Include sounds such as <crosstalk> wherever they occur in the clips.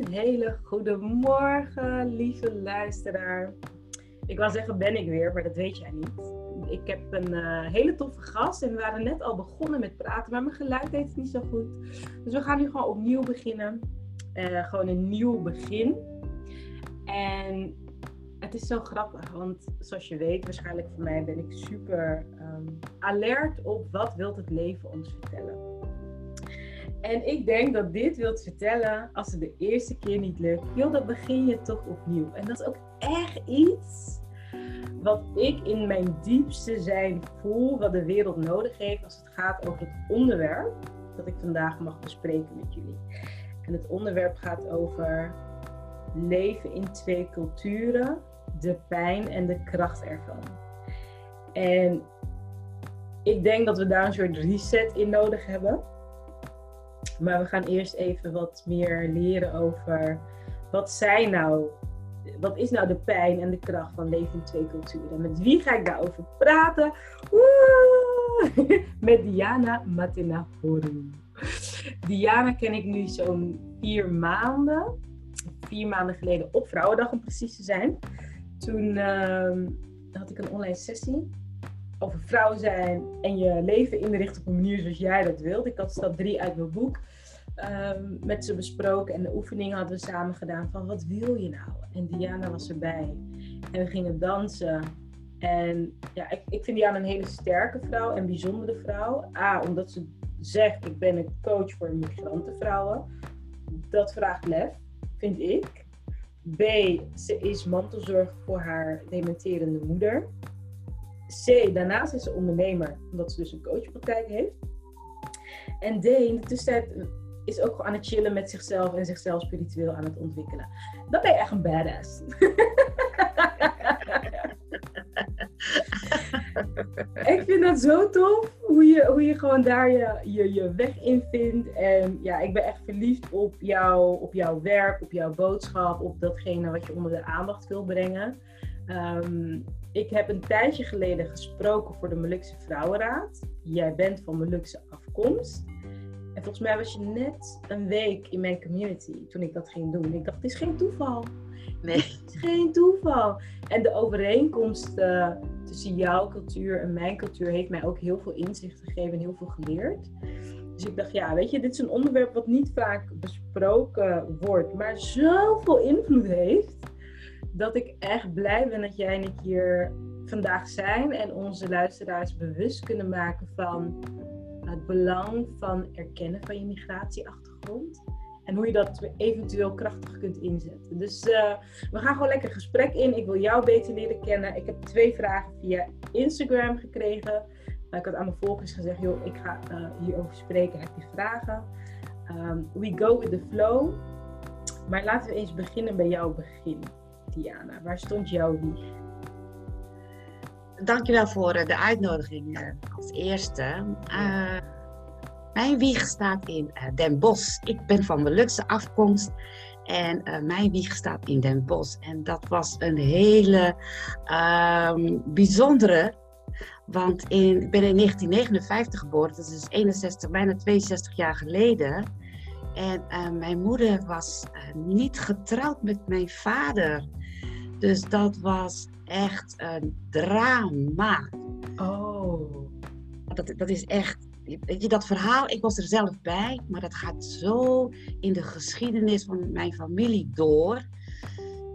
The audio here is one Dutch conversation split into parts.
Een hele goede morgen, lieve luisteraar. Ik wou zeggen, ben ik weer, maar dat weet jij niet. Ik heb een eh, hele toffe gast en we waren net al begonnen met praten, maar mijn geluid deed het niet zo goed. Dus we gaan nu gewoon opnieuw beginnen. Uh, gewoon een nieuw begin. En het is zo grappig, want zoals je weet, waarschijnlijk voor mij ben ik super um, alert op wat wilt het leven ons vertellen. En ik denk dat dit wilt vertellen, als het de eerste keer niet lukt, joh, dan begin je toch opnieuw. En dat is ook echt iets wat ik in mijn diepste zijn voel, wat de wereld nodig heeft als het gaat over het onderwerp dat ik vandaag mag bespreken met jullie. En het onderwerp gaat over leven in twee culturen, de pijn en de kracht ervan. En ik denk dat we daar een soort reset in nodig hebben. Maar we gaan eerst even wat meer leren over wat zijn nou, wat is nou de pijn en de kracht van leven in twee culturen. Met wie ga ik daarover praten? <laughs> Met Diana Matinahoru. Diana ken ik nu zo'n vier maanden. Vier maanden geleden op Vrouwendag om precies te zijn. Toen uh, had ik een online sessie over vrouw zijn en je leven inrichten op een manier zoals jij dat wilt. Ik had stap drie uit mijn boek um, met ze besproken en de oefeningen hadden we samen gedaan van wat wil je nou? En Diana was erbij en we gingen dansen. En ja, ik, ik vind Diana een hele sterke vrouw en bijzondere vrouw. A, omdat ze zegt ik ben een coach voor migrantenvrouwen. Dat vraagt lef, vind ik. B, ze is mantelzorg voor haar dementerende moeder. C, daarnaast is ze ondernemer, omdat ze dus een coachpraktijk heeft. En D, in de tussentijd is ook aan het chillen met zichzelf en zichzelf spiritueel aan het ontwikkelen. Dan ben je echt een badass. <laughs> ik vind dat zo tof, hoe je, hoe je gewoon daar je, je, je weg in vindt. En ja, ik ben echt verliefd op, jou, op jouw werk, op jouw boodschap, op datgene wat je onder de aandacht wil brengen. Ehm, ik heb een tijdje geleden gesproken voor de Molukse Vrouwenraad. Jij bent van Molukse afkomst. En volgens mij was je net een week in mijn community toen ik dat ging doen. Ik dacht, het is geen toeval. Nee. Het is geen toeval. En de overeenkomst uh, tussen jouw cultuur en mijn cultuur heeft mij ook heel veel inzicht gegeven en heel veel geleerd. Dus ik dacht, ja, weet je, dit is een onderwerp wat niet vaak besproken wordt, maar zoveel invloed heeft, dat ik echt blij ben dat jij en ik hier vandaag zijn en onze luisteraars bewust kunnen maken van het belang van erkennen van je migratieachtergrond. En hoe je dat eventueel krachtig kunt inzetten. Dus uh, we gaan gewoon lekker gesprek in. Ik wil jou beter leren kennen. Ik heb twee vragen via Instagram gekregen. ik had aan mijn volgers gezegd, joh, ik ga uh, hierover spreken. Heb je vragen? Um, we go with the flow. Maar laten we eens beginnen bij jouw begin, Diana. Waar stond jouw wieg? dankjewel voor eh, de uitnodiging eh, als eerste. Uh, mijn wieg staat in Den Bosch. Ik ben van Molukse afkomst. En mijn wieg staat in Den Bosch. En dat was een hele uh, bijzondere. Want in, ik ben in 1959 geboren. Dat is dus 61, bijna 62 jaar geleden. En mijn moeder was niet getrouwd met mijn vader. Dus dat was echt een drama. Oh. Dat, dat is echt, weet je, dat verhaal, ik was er zelf bij, maar dat gaat zo in de geschiedenis van mijn familie door.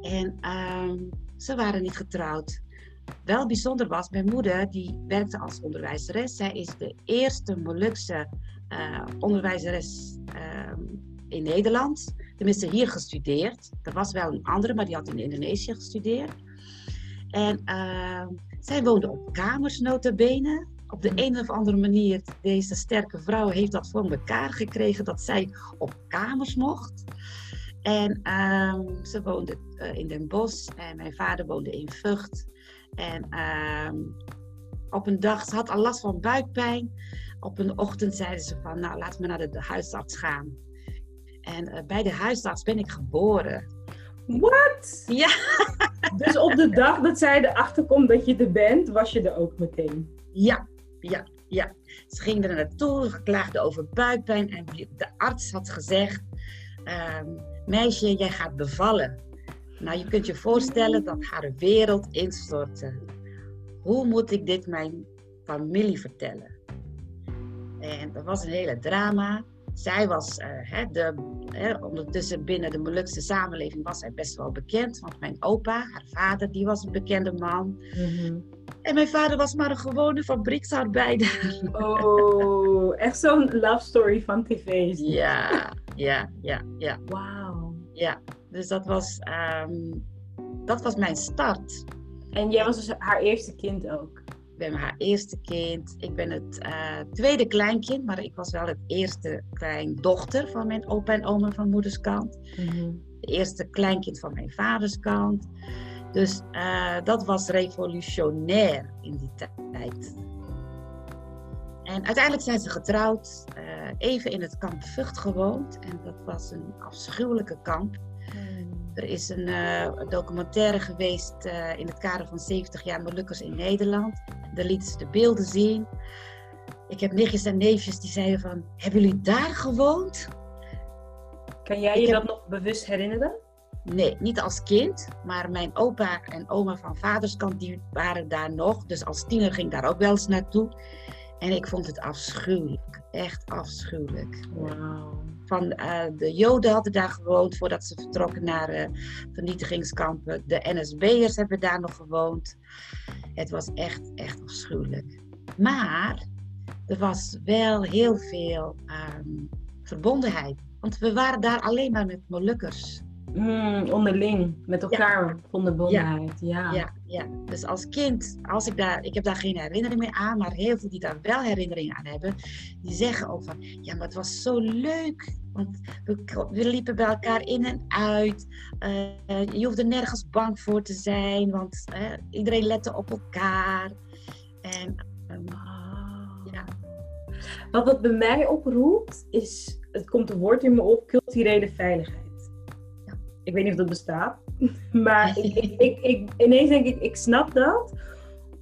En uh, ze waren niet getrouwd. Wel bijzonder was, mijn moeder die werkte als onderwijzeres. Zij is de eerste Molukse uh, onderwijzeres uh, in Nederland. Tenminste, hier gestudeerd. Er was wel een andere, maar die had in Indonesië gestudeerd. En uh, zij woonde op kamers, notabene. Op de een of andere manier, deze sterke vrouw heeft dat voor elkaar gekregen dat zij op kamers mocht. En uh, ze woonde uh, in Den Bosch en mijn vader woonde in Vught. En ehm, op een dag, ze had al last van buikpijn. Op een ochtend zeiden ze van, nou laten we naar de huisarts gaan. En eh, bij de huisarts ben ik geboren. Wat? Ja. <laughs> Dus op de dag dat zij erachter komt dat je er bent, was je er ook meteen? Ja, ja, ja. Ze ging er naartoe, klaagde over buikpijn en de arts had gezegd... Um, meisje, jij gaat bevallen. Nou, je kunt je voorstellen dat haar wereld instortte. Hoe moet ik dit mijn familie vertellen? En dat was een hele drama. Zij was, uh, de, ondertussen binnen de Molukse samenleving was zij best wel bekend. Want mijn opa, haar vader, die was een bekende man. Mhm. En mijn vader was maar een gewone fabrieksarbeider. Oh, echt zo'n love story van tv. Ja, ja, ja, ja. Wauw. Ja, dus dat was, um, dat was mijn start. En jij was dus haar eerste kind ook? Ik ben haar eerste kind. Ik ben het uh, tweede kleinkind, maar ik was wel het eerste kleindochter van mijn opa en oma van moeders kant. Mm De eerste kleinkind van mijn vaders kant. Dus uh, dat was revolutionair in die tijd. En uiteindelijk zijn ze getrouwd, uh, even in het kamp Vught gewoond. En dat was een afschuwelijke kamp. Er is een uh, documentaire geweest in het kader van 70 jaar Molukkers in Nederland. Daar lieten ze de beelden zien. Ik heb nichtjes en neefjes die zeiden van, hebben jullie daar gewoond? Kan jij je dat nog bewust herinneren? Nee, niet als kind, maar mijn opa en oma van vaderskant die waren daar nog. Dus als tiener ging ik daar ook wel eens naartoe. En ik vond het afschuwelijk, echt afschuwelijk. Wow. Van, uh, de Joden hadden daar gewoond voordat ze vertrokken naar uh, vernietigingskampen. De NSB'ers hebben daar nog gewoond. Het was echt, echt afschuwelijk. Maar er was wel heel veel um, verbondenheid. Want we waren daar alleen maar met Molukkers. Mm, onderling, met elkaar ja. verbondenheid. Ja. ja. Ja, dus als kind, als ik daar, ik heb daar geen herinnering meer aan, maar heel veel die daar wel herinnering aan hebben, die zeggen ook van, ja, maar het was zo leuk. Want we, we liepen bij elkaar in en uit. Uh, je hoefde nergens bang voor te zijn, want uh, iedereen lette op elkaar. En um, ja. Wat het bij mij oproept, is, het komt een woord in me op, culturele veiligheid. Ik weet niet of dat bestaat. <laughs> Maar ik, ik, ineens denk ik, ik snap dat.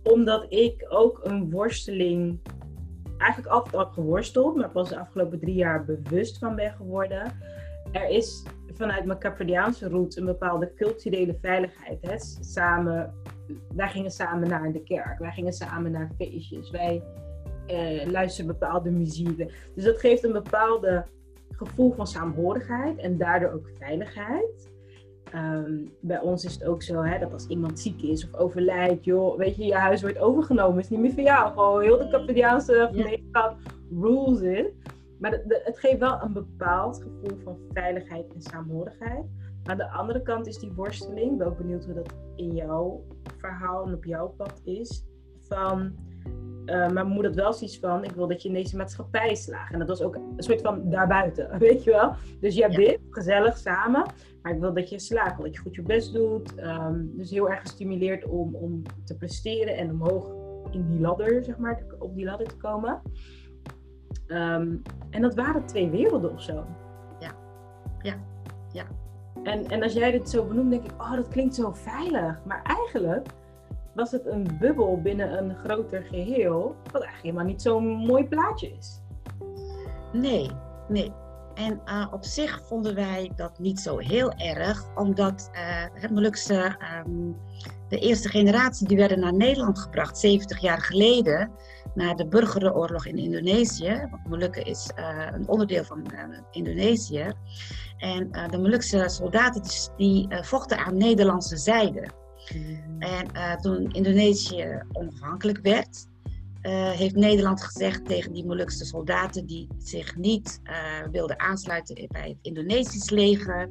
Omdat ik ook een worsteling eigenlijk altijd al geworsteld. Maar pas de afgelopen drie jaar bewust van ben geworden. Er is vanuit mijn Capriaanse roots een bepaalde culturele veiligheid. Hè? Samen, wij gingen samen naar de kerk. Wij gingen samen naar feestjes. Wij uh, luisteren bepaalde muziek. Dus dat geeft een bepaalde gevoel van saamhorigheid en daardoor ook veiligheid. Ehm, bij ons is het ook zo hè, dat als iemand ziek is of overlijdt, joh, weet je, je huis wordt overgenomen, is niet meer van jou. Gewoon heel de Capverdiaanse gemeenschap rules it. Maar het geeft wel een bepaald gevoel van veiligheid en saamhorigheid. Aan de andere kant is die worsteling, ook benieuwd hoe dat in jouw verhaal en op jouw pad is, van uh, maar moet het wel zoiets van, ik wil dat je in deze maatschappij slaagt. En dat was ook een soort van daarbuiten, <laughs> weet je wel. Dus je hebt dit, gezellig samen. Maar ik wil dat je slaagt, dat je goed je best doet. Ehm, dus heel erg gestimuleerd om, om te presteren en omhoog in die ladder, zeg maar, op die ladder te komen. Ehm, en dat waren twee werelden of zo. Ja, ja, ja. En, en als jij dit zo benoemt, denk ik, oh, dat klinkt zo veilig. Maar eigenlijk was het een bubbel binnen een groter geheel, wat eigenlijk helemaal niet zo'n mooi plaatje is. Nee, nee. En uh, op zich vonden wij dat niet zo heel erg, omdat uh, het um, de eerste generatie, die werden naar Nederland gebracht 70 jaar geleden, na de burgeroorlog in Indonesië. Want Molukken is uh, een onderdeel van Indonesië. En de Molukse soldaten die, die vochten aan Nederlandse zijde. En uh, toen Indonesië onafhankelijk werd, uh, heeft Nederland gezegd tegen die Molukse soldaten die zich niet uh, wilden aansluiten bij het Indonesisch leger,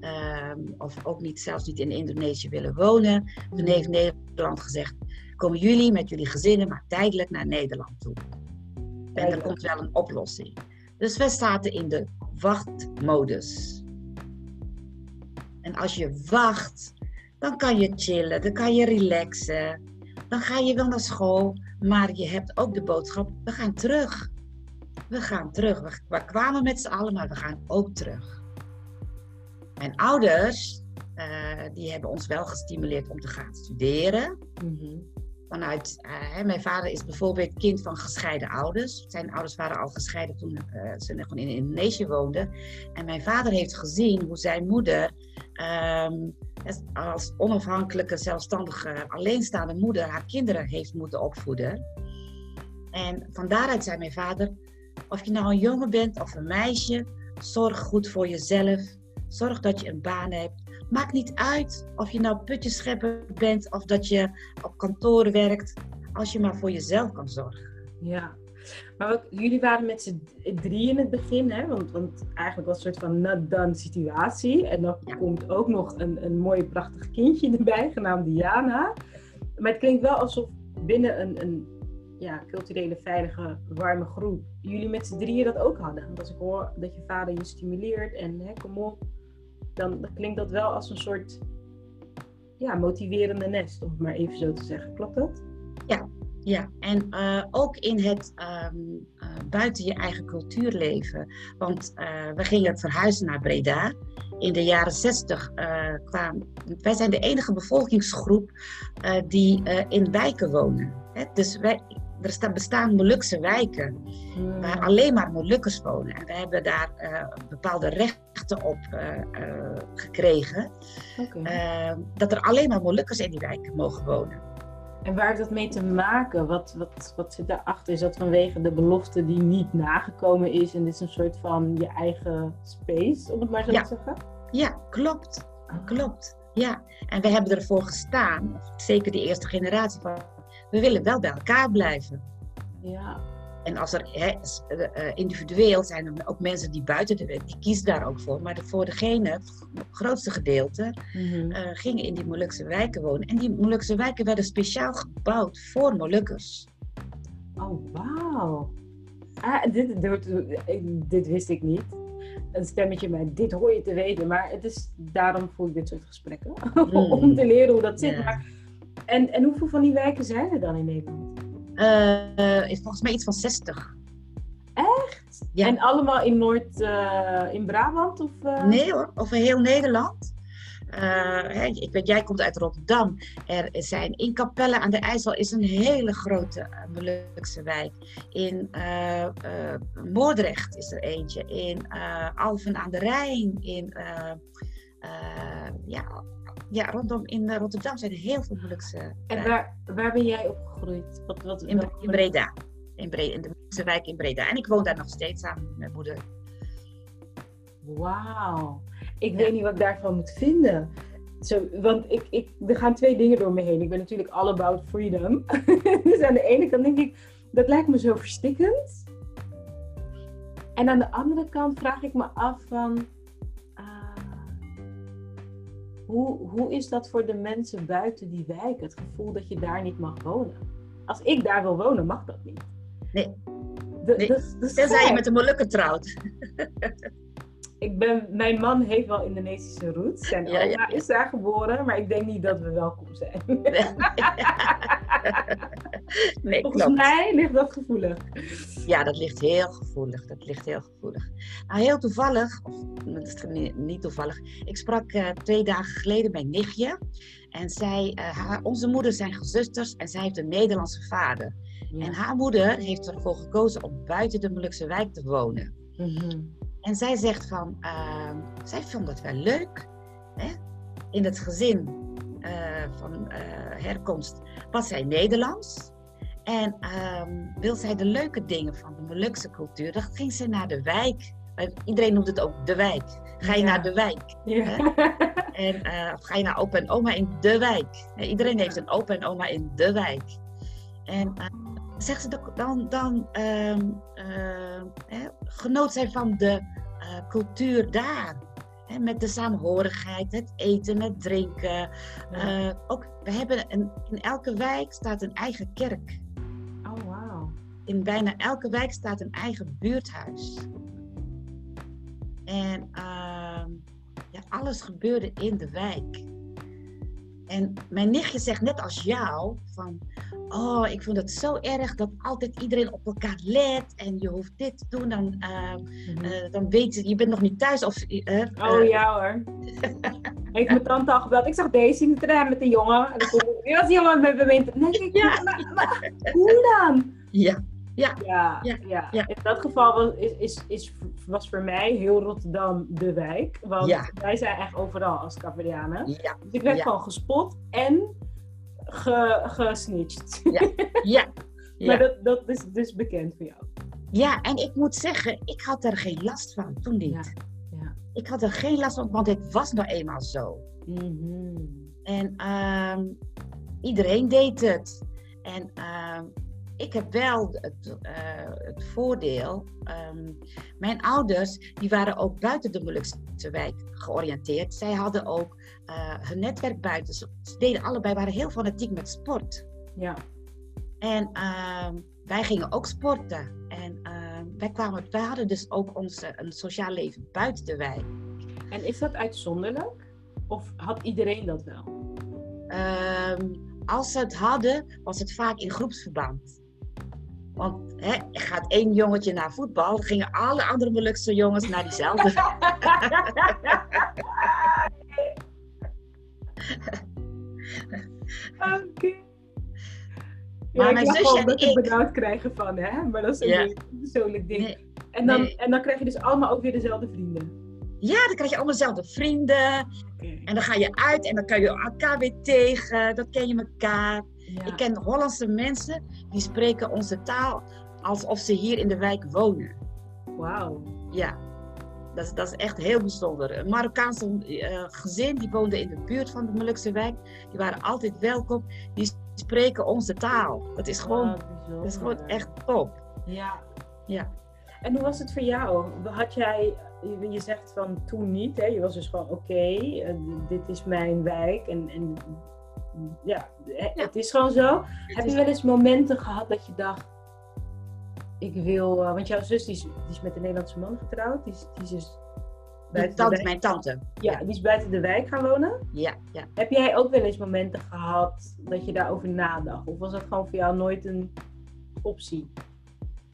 ehm, of ook niet, zelfs niet in Indonesië willen wonen. Toen heeft Nederland gezegd: komen jullie met jullie gezinnen maar tijdelijk naar Nederland toe. En er komt wel een oplossing. Dus we zaten in de wachtmodus. En als je wacht dan kan je chillen, dan kan je relaxen. Dan ga je wel naar school, maar je hebt ook de boodschap, we gaan terug. We gaan terug. We, kwamen met z'n allen, maar we gaan ook terug. Mijn ouders, uh, die hebben ons wel gestimuleerd om te gaan studeren. Mhm. Vanuit, uh, mijn vader is bijvoorbeeld kind van gescheiden ouders. Zijn ouders waren al gescheiden toen uh, ze nog in Indonesië woonden. En mijn vader heeft gezien hoe zijn moeder um, als onafhankelijke, zelfstandige, alleenstaande moeder haar kinderen heeft moeten opvoeden. En van daaruit zei mijn vader, of je nou een jongen bent of een meisje, zorg goed voor jezelf. Zorg dat je een baan hebt. Maakt niet uit of je nou putjeschepper bent of dat je op kantoor werkt. Als je maar voor jezelf kan zorgen. Ja, maar jullie waren met z'n drie in het begin, hè? Want, want eigenlijk was het een soort van not-done situatie. En dan komt ook nog een, een mooi prachtig kindje erbij, genaamd Diana. Maar het klinkt wel alsof binnen een, een ja, culturele, veilige, warme groep jullie met z'n drieën dat ook hadden. Want als ik hoor dat je vader je stimuleert en hè, kom op, dan, klinkt dat wel als een soort ja, motiverende nest, om het maar even zo te zeggen. Klopt dat? Ja, ja, en uh, ook in het um, uh, buiten je eigen cultuur leven. Want uh, we gingen verhuizen naar Breda. In de jaren 60 kwamen. Wij zijn de enige bevolkingsgroep die in wijken wonen. Hè? Dus wij, er staan, bestaan Molukse wijken hmm. waar alleen maar Molukkers wonen. En we hebben daar bepaalde rechten op gekregen. Okay. dat er alleen maar Molukkers in die wijken mogen wonen. En waar heeft dat mee te maken? Wat, wat, wat zit daarachter? Is dat vanwege de belofte die niet nagekomen is en dit is een soort van je eigen space, om het maar zo te zeggen? Ja, klopt. Klopt. Ja, en we hebben ervoor gestaan, zeker die eerste generatie, van we willen wel bij elkaar blijven. Ja. En als er he, eh, individueel zijn er ook mensen die buiten de wet, die kiezen daar ook voor. Maar voor degene, het grootste gedeelte, mm gingen in die Molukse wijken wonen. En die Molukse wijken werden speciaal gebouwd voor Molukkers. Oh, wauw. Ah, dit, dit, dit, wist ik niet. Een stemmetje mij, dit hoor je te weten. Maar het is, daarom voel ik dit soort gesprekken. <laughs> Om mm. te leren hoe dat zit. Maar, en, en hoeveel van die wijken zijn er dan in Nederland? Uh, is volgens mij iets van 60. Echt? Ja. En allemaal in Noord, uh, in Brabant? Of, uh... Nee hoor, over heel Nederland. ik weet, jij komt uit Rotterdam. Er zijn in Capelle aan de IJssel is een hele grote Molukse wijk. In Moordrecht is er eentje. In Alphen aan de Rijn. In ja, ja, rondom in Rotterdam zijn er heel veel Molukse En waar, waar ben jij opgegroeid? Wat, wat, in, in Breda. In, Breda, in de wijk in Breda. En ik woon daar nog steeds samen met mijn moeder. Wauw. Ik weet niet wat ik daarvan moet vinden. Zo, want ik, ik, er gaan twee dingen door me heen. Ik ben natuurlijk all about freedom. <laughs> dus aan de ene kant denk ik, dat lijkt me zo verstikkend. En aan de andere kant vraag ik me af van hoe, hoe is dat voor de mensen buiten die wijk? Het gevoel dat je daar niet mag wonen. Als ik daar wil wonen, mag dat niet. Nee. De, nee. Tenzij je met een Molukker trouwt. <laughs> ik ben, mijn man heeft wel Indonesische roots. Zijn ja, oma is daar geboren, maar ik denk niet dat we welkom zijn. <laughs> nee, Volgens klopt. mij ligt dat gevoelig. Ja, dat ligt heel gevoelig. Dat ligt heel gevoelig. Nou, heel toevallig, of niet toevallig, ik sprak uh, twee dagen geleden bij nichtje. En zij, uh, haar, onze moeders zijn gezusters en zij heeft een Nederlandse vader. En haar moeder heeft ervoor gekozen om buiten de Molukse wijk te wonen. Mm en zij zegt van, uh, zij vond het wel leuk. Hè? In het gezin uh, van uh, herkomst was zij Nederlands. En ehm, wil zij de leuke dingen van de Molukse cultuur, dan ging ze naar de wijk. Iedereen noemt het ook de wijk. Ga je naar de wijk? Ja. En uh, ga je naar opa en oma in de wijk? Iedereen heeft een opa en oma in de wijk. En zegt ze dan, dan um, uh, genoot zij van de uh, cultuur daar. Hè, met de saamhorigheid, het eten, het drinken. Uh, ook, we hebben een, in elke wijk staat een eigen kerk. Oh, wow. In bijna elke wijk staat een eigen buurthuis. En uh, ja, alles gebeurde in de wijk. En mijn nichtje zegt net als jou van, oh, ik vond het zo erg dat altijd iedereen op elkaar let en je hoeft dit te doen, dan, uh, uh, dan weet je, je bent nog niet thuis. Of, uh, oh ja hoor. Heeft mijn tante al gebeld. Ik zag deze in de tram met de jongen. En dan kom ik, was die jongen met me Nee, ik, ja. maar, maar, hoe dan? Ja. Ja. Ja, ja, ja. ja. In dat geval was, is, is, was voor mij heel Rotterdam de wijk. Want wij zijn echt overal als Caverdianen. Ja. Dus ik werd gewoon gespot en ge, gesnitcht. Ja. <laughs> ja. maar dat, dat is dus bekend voor jou. Ja, en ik moet zeggen, ik had er geen last van toen niet. Ja. Ik had er geen last van, want het was nou eenmaal zo. Mm En uh, iedereen deed het. En uh, ik heb wel het, uh, het voordeel. Um, mijn ouders die waren ook buiten de Molukse wijk georiënteerd. Zij hadden ook uh, hun netwerk buiten. Ze deden allebei, waren heel fanatiek met sport. Ja. En uh, wij gingen ook sporten. En ehm, wij, kwamen, wij hadden dus ook ons een sociaal leven buiten de wijk. En is dat uitzonderlijk? Of had iedereen dat wel? als ze het hadden, was het vaak in groepsverband. Want hè, gaat één jongetje naar voetbal, dan gingen alle andere Molukse jongens naar diezelfde. Oké. <laughs> maar mijn zusje dat ik... benauwd krijgen van, hè? Maar dat is een persoonlijk ding. en, dan, en dan krijg je dus allemaal ook weer dezelfde vrienden. Ja, dan krijg je allemaal dezelfde vrienden. En dan ga je uit en dan kan je elkaar weer tegen. Dan ken je elkaar. Ik ken Hollandse mensen die spreken onze taal alsof ze hier in de wijk wonen. Wauw. Ja, dat is, dat is echt heel bijzonder. Een Marokkaanse uh, gezin die woonde in de buurt van de Molukse wijk. Die waren altijd welkom. Die spreken onze taal. Dat is gewoon, dat is gewoon echt top. Ja. ja. En hoe was het voor jou? Had jij, je zegt van toen niet, hè? je was dus gewoon oké, eh, dit is mijn wijk en, en ja, het is gewoon zo. Heb je wel eens momenten gehad dat je dacht, ik wil, uh, want jouw zus die is, die is, met een Nederlandse man getrouwd, die is, die is dus buiten tante, de mijn tante. Ja, die is buiten de wijk gaan wonen. Ja, ja. Heb jij ook wel eens momenten gehad dat je daarover nadacht? Of was dat gewoon voor jou nooit een optie?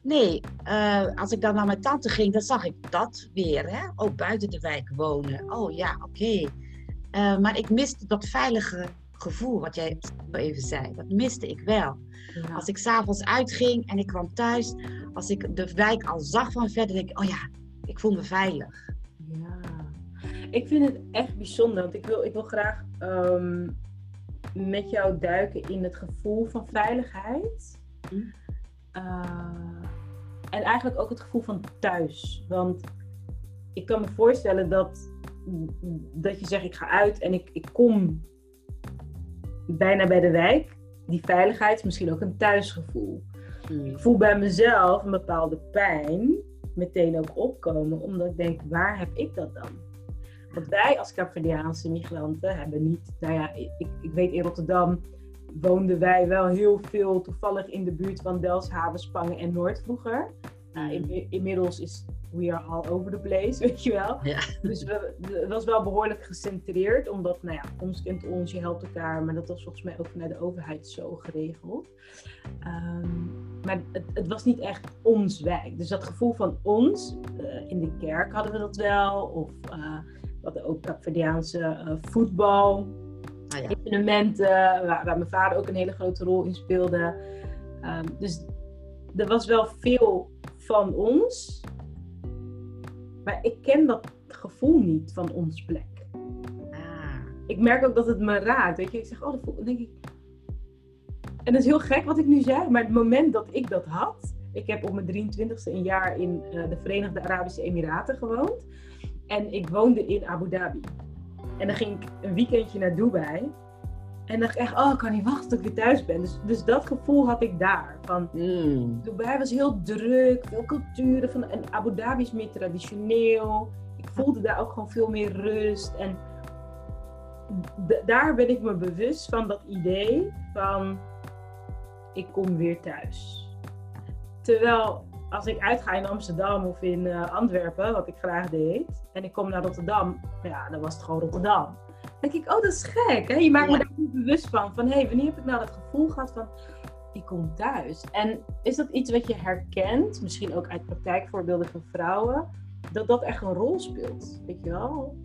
Nee, uh, als ik dan naar mijn tante ging, dan zag ik dat weer. Hè? Ook buiten de wijk wonen. Oh ja, oké. Okay. Uh, eh, maar ik miste dat veilige gevoel, wat jij even zei. Dat miste ik wel. Als ik s'avonds uitging en ik kwam thuis, als ik de wijk al zag van verder, denk ik, oh ja, ik voel me veilig. Ja, ik vind het echt bijzonder, want ik wil, ik wil graag um, met jou duiken in het gevoel van veiligheid. Hm? Uh, en eigenlijk ook het gevoel van thuis. Want ik kan me voorstellen dat, dat je zegt, ik ga uit en ik, ik kom bijna bij de wijk. Die veiligheid is misschien ook een thuisgevoel. Hmm. Ik voel bij mezelf een bepaalde pijn meteen ook opkomen, omdat ik denk, waar heb ik dat dan? Want wij als Caverdiaanse migranten hebben niet, nou ja, ik, ik weet in Rotterdam woonden wij wel heel veel toevallig in de buurt van Delfshaven, Spangen en Noord vroeger. Nou, in, inmiddels is we are all over the place, <laughs> weet je wel. Ja. Dus we, het was wel behoorlijk gecentreerd, omdat, nou ja, ons kent ons, je helpt elkaar, maar dat was volgens mij ook vanuit de overheid zo geregeld. Um, maar het, het, was niet echt ons wijk. Dus dat gevoel van ons, uh, in de kerk hadden we dat wel, of uh, we hadden ook Capverdiaanse uh, voetbal, ah, ja. evenementen, waar, waar, mijn vader ook een hele grote rol in speelde. Um, dus er was wel veel van ons. Maar ik ken dat gevoel niet van ons plek. Ah. Ik merk ook dat het me raakt. Weet je, ik zeg, oh, dat voel, denk ik. En dat is heel gek wat ik nu zeg, maar het moment dat ik dat had. Ik heb op mijn 23ste een jaar in uh, de Verenigde Arabische Emiraten gewoond. En ik woonde in Abu Dhabi. En dan ging ik een weekendje naar Dubai. En dacht ik echt, oh, ik kan niet wachten tot ik weer thuis ben. Dus, dus dat gevoel had ik daar. Van, mm. Dubai was heel druk, veel culturen. Van, en Abu Dhabi is meer traditioneel. Ik voelde daar ook gewoon veel meer rust. En daar ben ik me bewust van dat idee van, ik kom weer thuis. Terwijl als ik uitga in Amsterdam of in uh, Antwerpen, wat ik graag deed, en ik kom naar Rotterdam, ja, dan was het gewoon Rotterdam. Denk ik, oh, dat is gek. Hè? Je maakt me daar niet bewust van. Van, hé, hey, wanneer heb ik nou dat gevoel gehad van, ik kom thuis. En is dat iets wat je herkent, misschien ook uit praktijkvoorbeelden van vrouwen, dat dat echt een rol speelt? Weet je wel?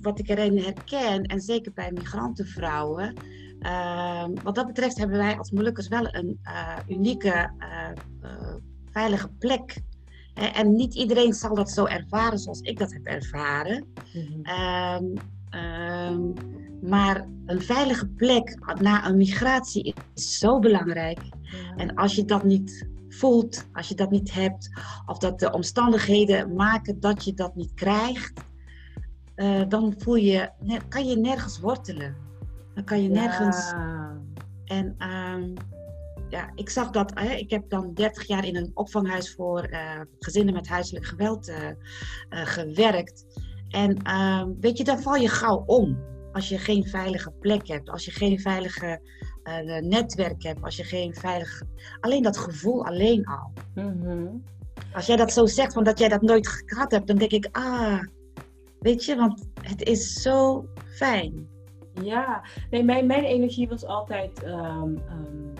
Wat ik erin herken, en zeker bij migrantenvrouwen, uh, wat dat betreft hebben wij als Molukkers wel een uh, unieke, uh, veilige plek. En niet iedereen zal dat zo ervaren zoals ik dat heb ervaren. Mm -hmm. um, maar een veilige plek na een migratie is zo belangrijk. En als je dat niet voelt, als je dat niet hebt, of dat de omstandigheden maken dat je dat niet krijgt, uh, dan voel je, kan je nergens wortelen. Dan kan je nergens. Ja. En um, ja, ik zag dat, hè, ik heb dan 30 jaar in een opvanghuis voor uh, gezinnen met huiselijk geweld uh, gewerkt. En ehm, weet je, dan val je gauw om als je geen veilige plek hebt, als je geen veilige netwerk hebt, als je geen veilige. Alleen dat gevoel alleen al. Mm-hmm. Als jij dat zo zegt, van dat jij dat nooit gehad hebt, dan denk ik, ah, weet je, want het is zo fijn. Ja, nee, mijn, mijn energie was altijd, um, um,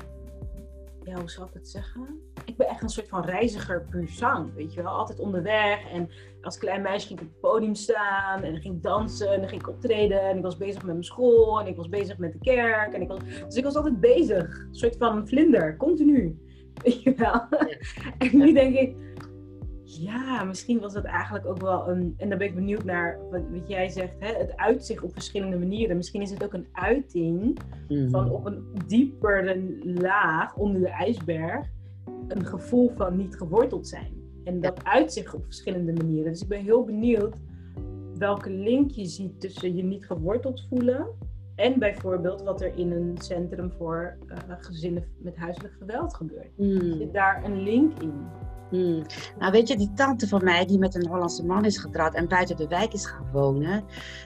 ja, hoe zal ik het zeggen? ik ben echt een soort van reiziger puur zang, weet je wel. Altijd onderweg en als klein meisje ging ik op het podium staan en dan ging ik dansen en dan ging ik optreden en ik was bezig met mijn school en ik was bezig met de kerk. En ik was, dus ik was altijd bezig, een soort van vlinder, continu. Weet je wel. <laughs> En nu denk ik, ja, misschien was dat eigenlijk ook wel een. En dan ben ik benieuwd naar wat, wat jij zegt. Hè? Het uitzicht op verschillende manieren. Misschien is het ook een uiting van mhm. op een diepere laag onder de ijsberg een gevoel van niet geworteld zijn. En dat uitzicht op verschillende manieren. Dus ik ben heel benieuwd welke link je ziet tussen je niet geworteld voelen en bijvoorbeeld wat er in een centrum voor uh, gezinnen met huiselijk geweld gebeurt. Mm. Zit daar een link in? Hmm. Nou weet je, die tante van mij die met een Hollandse man is getrouwd en buiten de wijk is gaan wonen,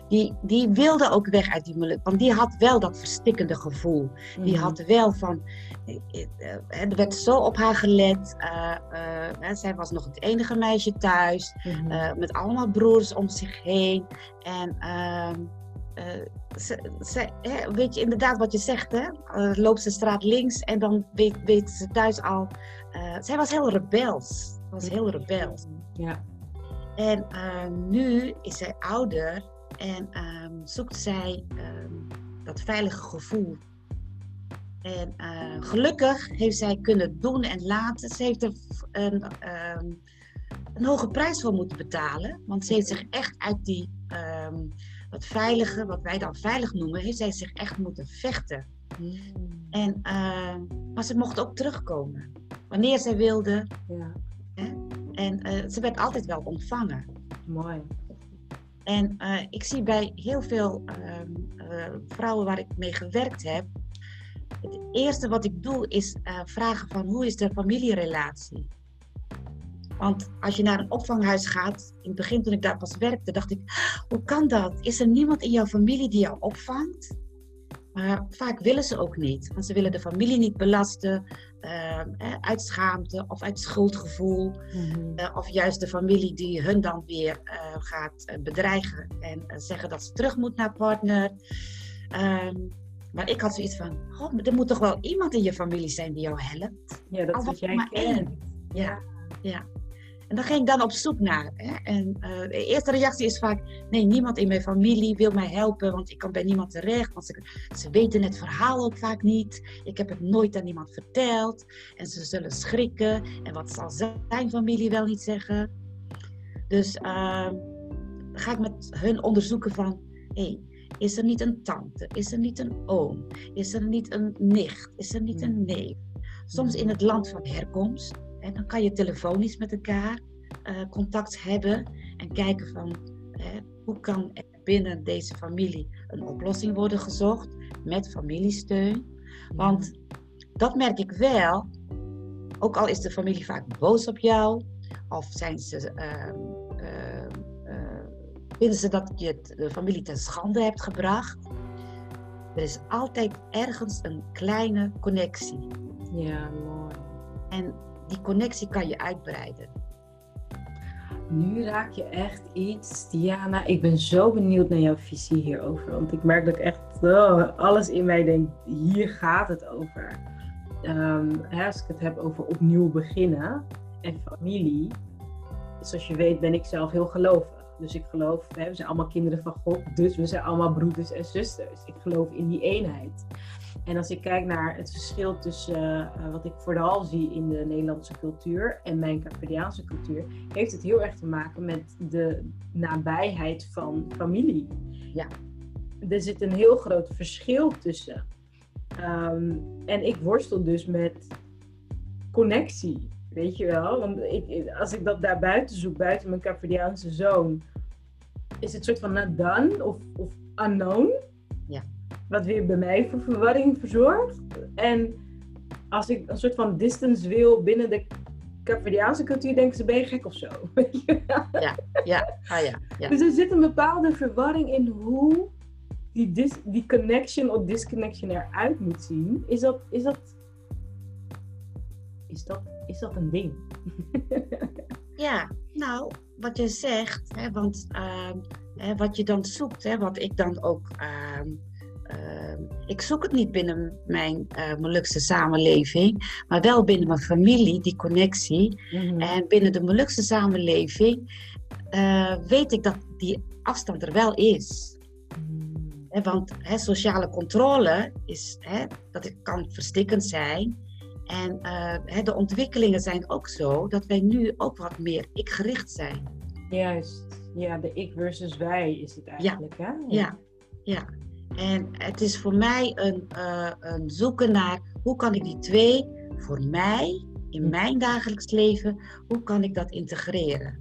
die, die wilde ook weg uit die moeilijk, want die had wel dat verstikkende gevoel. Die hmm. had wel van, eh, eh, er werd zo op haar gelet, uh, zij was nog het enige meisje thuis, hmm. met allemaal broers om zich heen en... Ehm, ze, weet je inderdaad wat je zegt, hè? loopt ze straat links en dan weet, weet ze thuis al uh, zij was heel rebels. Was heel rebels. Ja. En nu is zij ouder en um, zoekt zij um, dat veilige gevoel. En uh, gelukkig heeft zij kunnen doen en laten. Ze heeft er een, um, een hoge prijs voor moeten betalen. Want ze heeft zich echt uit die, wat veilige, wat wij dan veilig noemen, heeft zij zich echt moeten vechten. Mm. En, maar ze mocht ook terugkomen wanneer zij wilde. Ja. Hè? En uh, ze werd altijd wel ontvangen. Mooi. En uh, ik zie bij heel veel uh, vrouwen waar ik mee gewerkt heb, het eerste wat ik doe is vragen van hoe is de familierelatie? Want als je naar een opvanghuis gaat, in het begin toen ik daar pas werkte, dacht ik, hoe kan dat? Is er niemand in jouw familie die jou opvangt? Maar vaak willen ze ook niet, want ze willen de familie niet belasten uh, uit schaamte of uit schuldgevoel. Mhm. Eh, of juist de familie die hun dan weer uh, gaat bedreigen en zeggen dat ze terug moet naar partner. Ehm, maar ik had zoiets van, oh, er moet toch wel iemand in je familie zijn die jou helpt. Ja, dat is wat jij kent. Ja, ja. En dan ging ik dan op zoek naar. Hè? En uh, de eerste reactie is vaak: nee, niemand in mijn familie wil mij helpen, want ik kan bij niemand terecht. Want ze, ze weten het verhaal ook vaak niet. Ik heb het nooit aan iemand verteld. En ze zullen schrikken. En wat zal zijn familie wel niet zeggen? Dus uh, ga ik met hun onderzoeken van: hey, is er niet een tante? Is er niet een oom? Is er niet een nicht? Is er niet een neef? Soms in het land van herkomst en dan kan je telefonisch met elkaar uh, contact hebben en kijken van hoe kan er binnen deze familie een oplossing worden gezocht met familiesteun. Want dat merk ik wel, ook al is de familie vaak boos op jou, of zijn ze, uh, uh, vinden ze dat je de familie ten schande hebt gebracht. Er is altijd ergens een kleine connectie. Ja, mooi. En die connectie kan je uitbreiden. Nu raak je echt iets, Diana. Ik ben zo benieuwd naar jouw visie hierover. Want ik merk dat ik echt oh, alles in mij denk, hier gaat het over. Ehm, hè, als ik het heb over opnieuw beginnen en familie. Zoals je weet ben ik zelf heel gelovig. Dus ik geloof, hè, we zijn allemaal kinderen van God, dus we zijn allemaal broeders en zusters. Ik geloof in die eenheid. En als ik kijk naar het verschil tussen uh, wat ik vooral zie in de Nederlandse cultuur en mijn Carpathiaanse cultuur, heeft het heel erg te maken met de nabijheid van familie. Ja. Er zit een heel groot verschil tussen. Um, en ik worstel dus met connectie, weet je wel? Want ik, als ik dat daar buiten zoek, buiten mijn Carpathiaanse zoon, is het soort van not done of, of unknown. Wat weer bij mij voor verwarring verzorgt. En als ik een soort van distance wil binnen de Capverdiaanse cultuur, denken ze ben je gek of zo. <laughs> ja, ja, ah, ja, ja. Dus er zit een bepaalde verwarring in hoe die, dis die connection of disconnection eruit moet zien. Is dat, is dat, is dat, is dat een ding? <laughs> ja, nou, wat je zegt, hè, want uh, hè, wat je dan zoekt, hè, wat ik dan ook. Uh, ik zoek het niet binnen mijn uh, Molukse samenleving, maar wel binnen mijn familie, die connectie. Mm-hmm. En binnen de Molukse samenleving uh, weet ik dat die afstand er wel is. Mm. He, want he, sociale controle is, he, dat kan verstikkend zijn. En uh, de ontwikkelingen zijn ook zo dat wij nu ook wat meer ik-gericht zijn. Juist, ja, de ik versus wij is het eigenlijk, ja. hè? Ja. ja, En het is voor mij een, uh, een zoeken naar hoe kan ik die twee voor mij in mijn dagelijks leven, hoe kan ik dat integreren?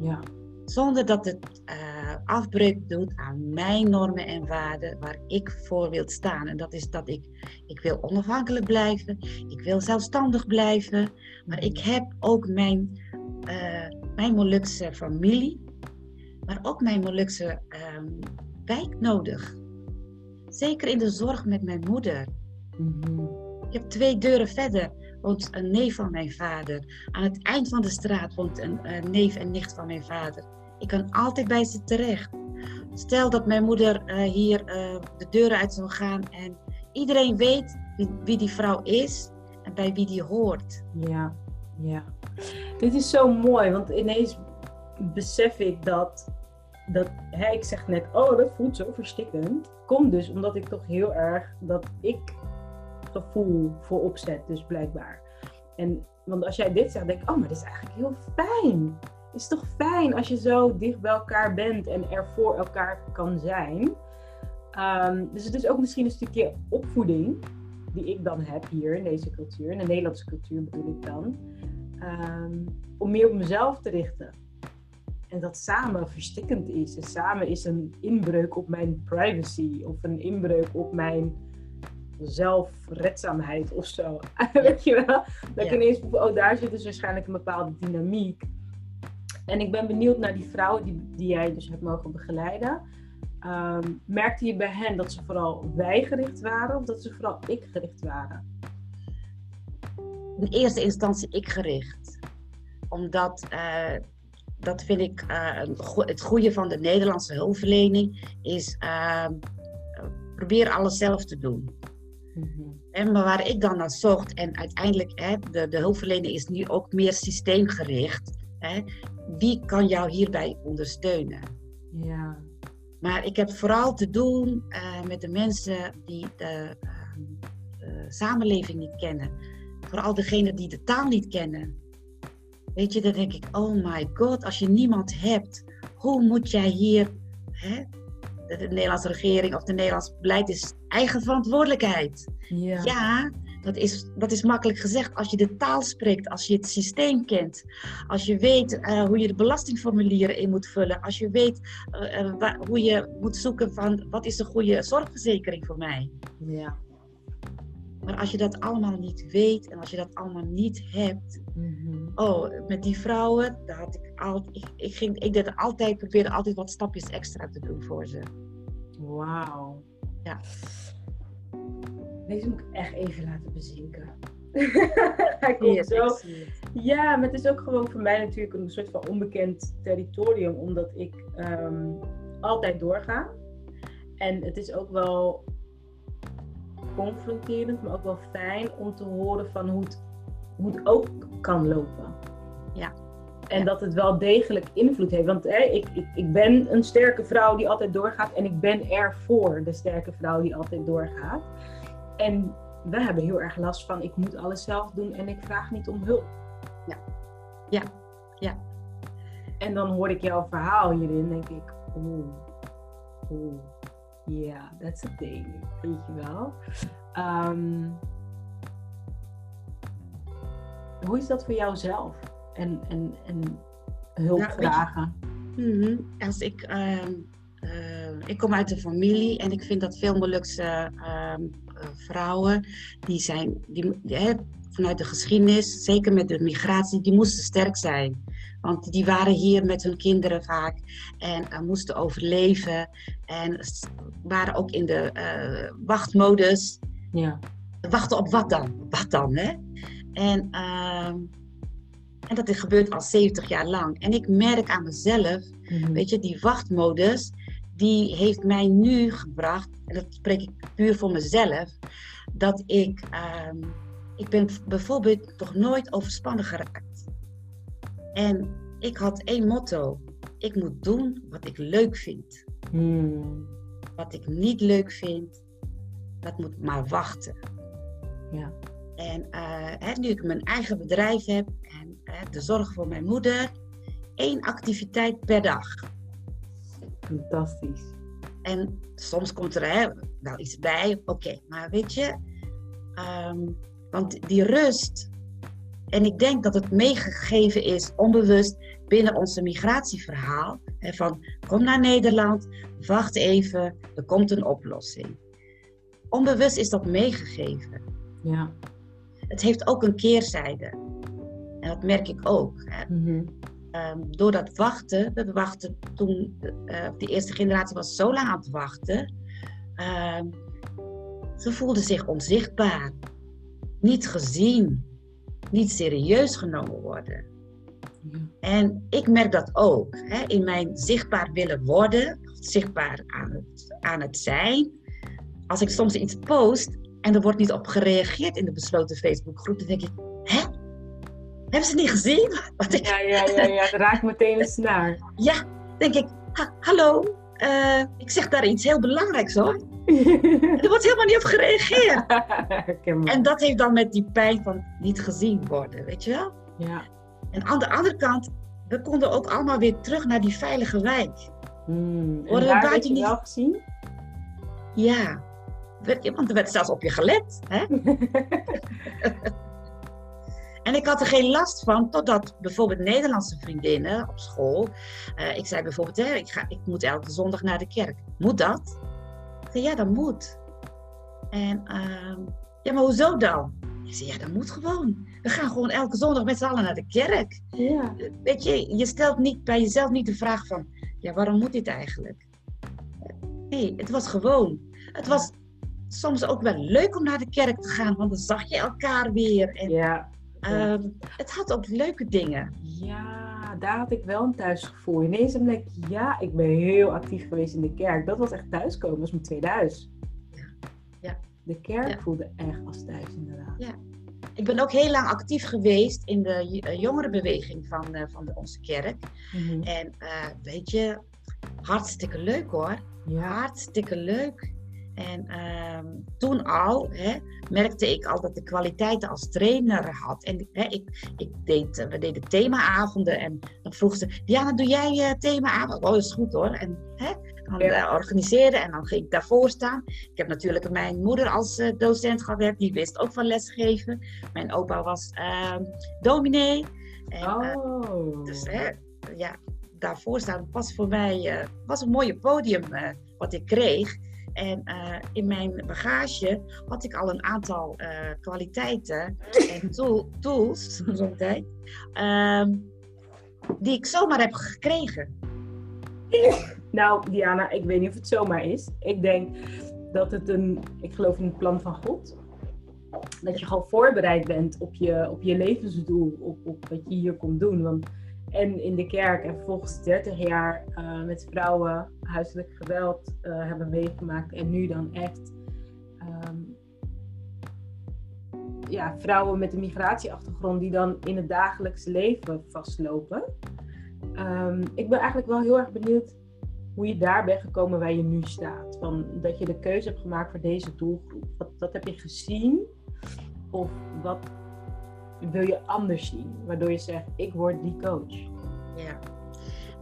Ja. Zonder dat het uh, afbreuk doet aan mijn normen en waarden waar ik voor wil staan. En dat is dat ik, ik wil onafhankelijk blijven, ik wil zelfstandig blijven, maar ik heb ook mijn, uh, mijn Molukse familie, maar ook mijn Molukse um, wijk nodig. Zeker in de zorg met mijn moeder. Mm-hmm. Ik heb twee deuren verder woont een neef van mijn vader. Aan het eind van de straat woont een, een neef en nicht van mijn vader. Ik kan altijd bij ze terecht. Stel dat mijn moeder uh, hier uh, de deuren uit zou gaan en iedereen weet wie, wie, die vrouw is en bij wie die hoort. Ja, ja. Dit is zo mooi, want ineens besef ik dat, dat hè, ik zeg net, oh dat voelt zo verstikkend. Komt dus omdat ik toch heel erg dat ik gevoel voor opzet, dus blijkbaar. En, want als jij dit zegt, denk ik, oh, maar dit is eigenlijk heel fijn. Het is toch fijn als je zo dicht bij elkaar bent en er voor elkaar kan zijn. Um, dus het is ook misschien een stukje opvoeding die ik dan heb hier in deze cultuur, in de Nederlandse cultuur bedoel ik dan, um, om meer op mezelf te richten. En dat samen verstikkend is. En samen is een inbreuk op mijn privacy of een inbreuk op mijn zelfredzaamheid of zo. <laughs> Weet je wel? Dat ik ineens oh, daar zit dus waarschijnlijk een bepaalde dynamiek. En ik ben benieuwd naar die vrouwen die, die jij dus hebt mogen begeleiden. Um, merkte je bij hen dat ze vooral wij gericht waren of dat ze vooral ik gericht waren? In eerste instantie ik gericht. Omdat, uh, dat vind ik, uh, het goede van de Nederlandse hulpverlening is, uh, probeer alles zelf te doen. En, maar waar ik dan naar zocht, en uiteindelijk, hè, de, de hulpverlening is nu ook meer systeemgericht. Hè, wie kan jou hierbij ondersteunen? Ja. Maar ik heb vooral te doen uh, met de mensen die de, de, samenleving niet kennen. Vooral degenen die de taal niet kennen. Weet je, dan denk ik, oh my god, als je niemand hebt, hoe moet jij hier hè, de, de, Nederlandse regering of de Nederlandse beleid is eigen verantwoordelijkheid. Ja. ja, dat, is, dat is makkelijk gezegd. Als je de taal spreekt, als je het systeem kent, als je weet uh, hoe je de belastingformulieren in moet vullen, als je weet uh, waar, hoe je moet zoeken van wat is de goede zorgverzekering voor mij. Ja. Maar als je dat allemaal niet weet en als je dat allemaal niet hebt. Mm-hmm. Oh, met die vrouwen, daar had ik altijd. Ik, ik, ging, ik deed altijd, probeerde altijd wat stapjes extra te doen voor ze. Wauw. Ja. Deze moet ik echt even laten bezinken. <laughs> Hij komt Yes, zo. Ja, maar het is ook gewoon voor mij natuurlijk een soort van onbekend territorium, omdat ik ehm, altijd doorga. En het is ook wel confronterend, maar ook wel fijn om te horen van hoe het, hoe het ook kan lopen. Ja. En dat het wel degelijk invloed heeft. Want hè, ik, ik, ik ben een sterke vrouw die altijd doorgaat. En ik ben er voor de sterke vrouw die altijd doorgaat. En we hebben heel erg last van ik moet alles zelf doen en ik vraag niet om hulp. Ja. Ja. Ja. En dan hoor ik jouw verhaal hierin, denk ik, oeh, yeah, that's a thing, weet je wel. Um, hoe is dat voor jou zelf? En, en, en hulp Nou, je- vragen? Mhm. Als ik, ehm, eh, ik kom uit een familie en ik vind dat veel Molukse ehm, eh, vrouwen, die zijn, die, die, hè, vanuit de geschiedenis, zeker met de migratie, die moesten sterk zijn. Want die waren hier met hun kinderen vaak en eh, moesten overleven. En waren ook in de eh, wachtmodus. Ja. Wachten op wat dan? Wat dan, hè? En, ehm, en dat gebeurt al 70 jaar lang. En ik merk aan mezelf Mhm. Weet je, die wachtmodus, die heeft mij nu gebracht, en dat spreek ik puur voor mezelf, dat ik, ehm, ik ben bijvoorbeeld nog nooit overspannen geraakt. En ik had één motto, ik moet doen wat ik leuk vind. Hmm. Wat ik niet leuk vind, dat moet maar wachten. Ja. En eh, hè, nu ik mijn eigen bedrijf heb en de zorg voor mijn moeder, één activiteit per dag. Fantastisch. En soms komt er hè, wel iets bij, oké, maar weet je, ehm, want die rust, en ik denk dat het meegegeven is onbewust binnen onze migratieverhaal, hè, van kom naar Nederland, wacht even, er komt een oplossing. Onbewust is dat meegegeven. Ja. Het heeft ook een keerzijde. En dat merk ik ook. Hè. Mhm. Ehm, door dat wachten, we wachten toen, eh, de eerste generatie was zo lang aan het wachten, ehm, ze voelden zich onzichtbaar, niet gezien, niet serieus genomen worden. Ja. En ik merk dat ook hè, in mijn zichtbaar willen worden, zichtbaar aan het, aan het zijn. Als ik soms iets post en er wordt niet op gereageerd in de besloten Facebookgroep, dan denk ik, hè? Hebben ze niet gezien? <laughs> Wat ik Ja, ja, ja, ja, het raakt meteen een snaar. Ja, denk ik, ha- hallo, eh, ik zeg daar iets heel belangrijks hoor. <laughs> Er wordt helemaal niet op gereageerd. <laughs> En dat heeft dan met die pijn van niet gezien worden, weet je wel? Ja. En aan de andere kant, we konden ook allemaal weer terug naar die veilige wijk. Hmm. En Worden we buiten niet- wel gezien? Ja, want er werd zelfs op je gelet. Hè? <laughs> En ik had er geen last van, totdat bijvoorbeeld Nederlandse vriendinnen op school. eh, ik zei bijvoorbeeld, hè, ik, ga, ik moet elke zondag naar de kerk. Moet dat? Ja, dat moet. En, ehm, ja, maar hoezo dan? Ik zei, ja, dat moet gewoon. We gaan gewoon elke zondag met z'n allen naar de kerk. ja. Weet je, je stelt niet bij jezelf niet de vraag van, ja, waarom moet dit eigenlijk? Nee, het was gewoon. Het was soms ook wel leuk om naar de kerk te gaan, want dan zag je elkaar weer. En, Ja. ehm, het had ook leuke dingen. Ja, daar had ik wel een thuisgevoel. Ineens denk ik, ja, ik ben heel actief geweest in de kerk. Dat was echt thuiskomen, dat was mijn tweede huis. Ja. Ja. De kerk Ja. voelde echt als thuis, inderdaad. Ja. Ik ben ook heel lang actief geweest in de eh, jongerenbeweging van, eh, van de, onze kerk. Mhm. En eh, weet je, hartstikke leuk hoor. Ja. Hartstikke leuk. En ehm, toen al hè, merkte ik al dat de kwaliteiten als trainer had. En hè, ik, ik deed, eh, we deden themaavonden en dan vroeg ze, Diana, doe jij uh, themaavond? Oh, dat is goed hoor. En hè, dan Ja. eh, organiseren en dan ging ik daarvoor staan. Ik heb natuurlijk mijn moeder als eh, docent gehad, die wist ook van lesgeven. Mijn opa was ehm dominee. En, eh, Oh. dus hè, ja, daarvoor staan was voor mij eh, was een mooie podium eh, wat ik kreeg. En eh, in mijn bagage had ik al een aantal eh, kwaliteiten en tool- tools, <laughs> zo'n tijd, ehm, die ik zomaar heb gekregen. <laughs> Nou, Diana, ik weet niet of het zomaar is. Ik denk dat het een. Ik geloof in het plan van God. dat je gewoon voorbereid bent op je, op je levensdoel, op, op wat je hier komt doen. Want, en in de kerk en vervolgens 30 jaar uh, met vrouwen huiselijk geweld uh, hebben meegemaakt. En nu dan echt um, ja, vrouwen met een migratieachtergrond die dan in het dagelijks leven vastlopen. Um, ik ben eigenlijk wel heel erg benieuwd hoe je daar bent gekomen waar je nu staat. Van, dat je de keuze hebt gemaakt voor deze doelgroep. Wat, wat heb je gezien? Of wat wil je anders zien? Waardoor je zegt, ik word die coach. Ja,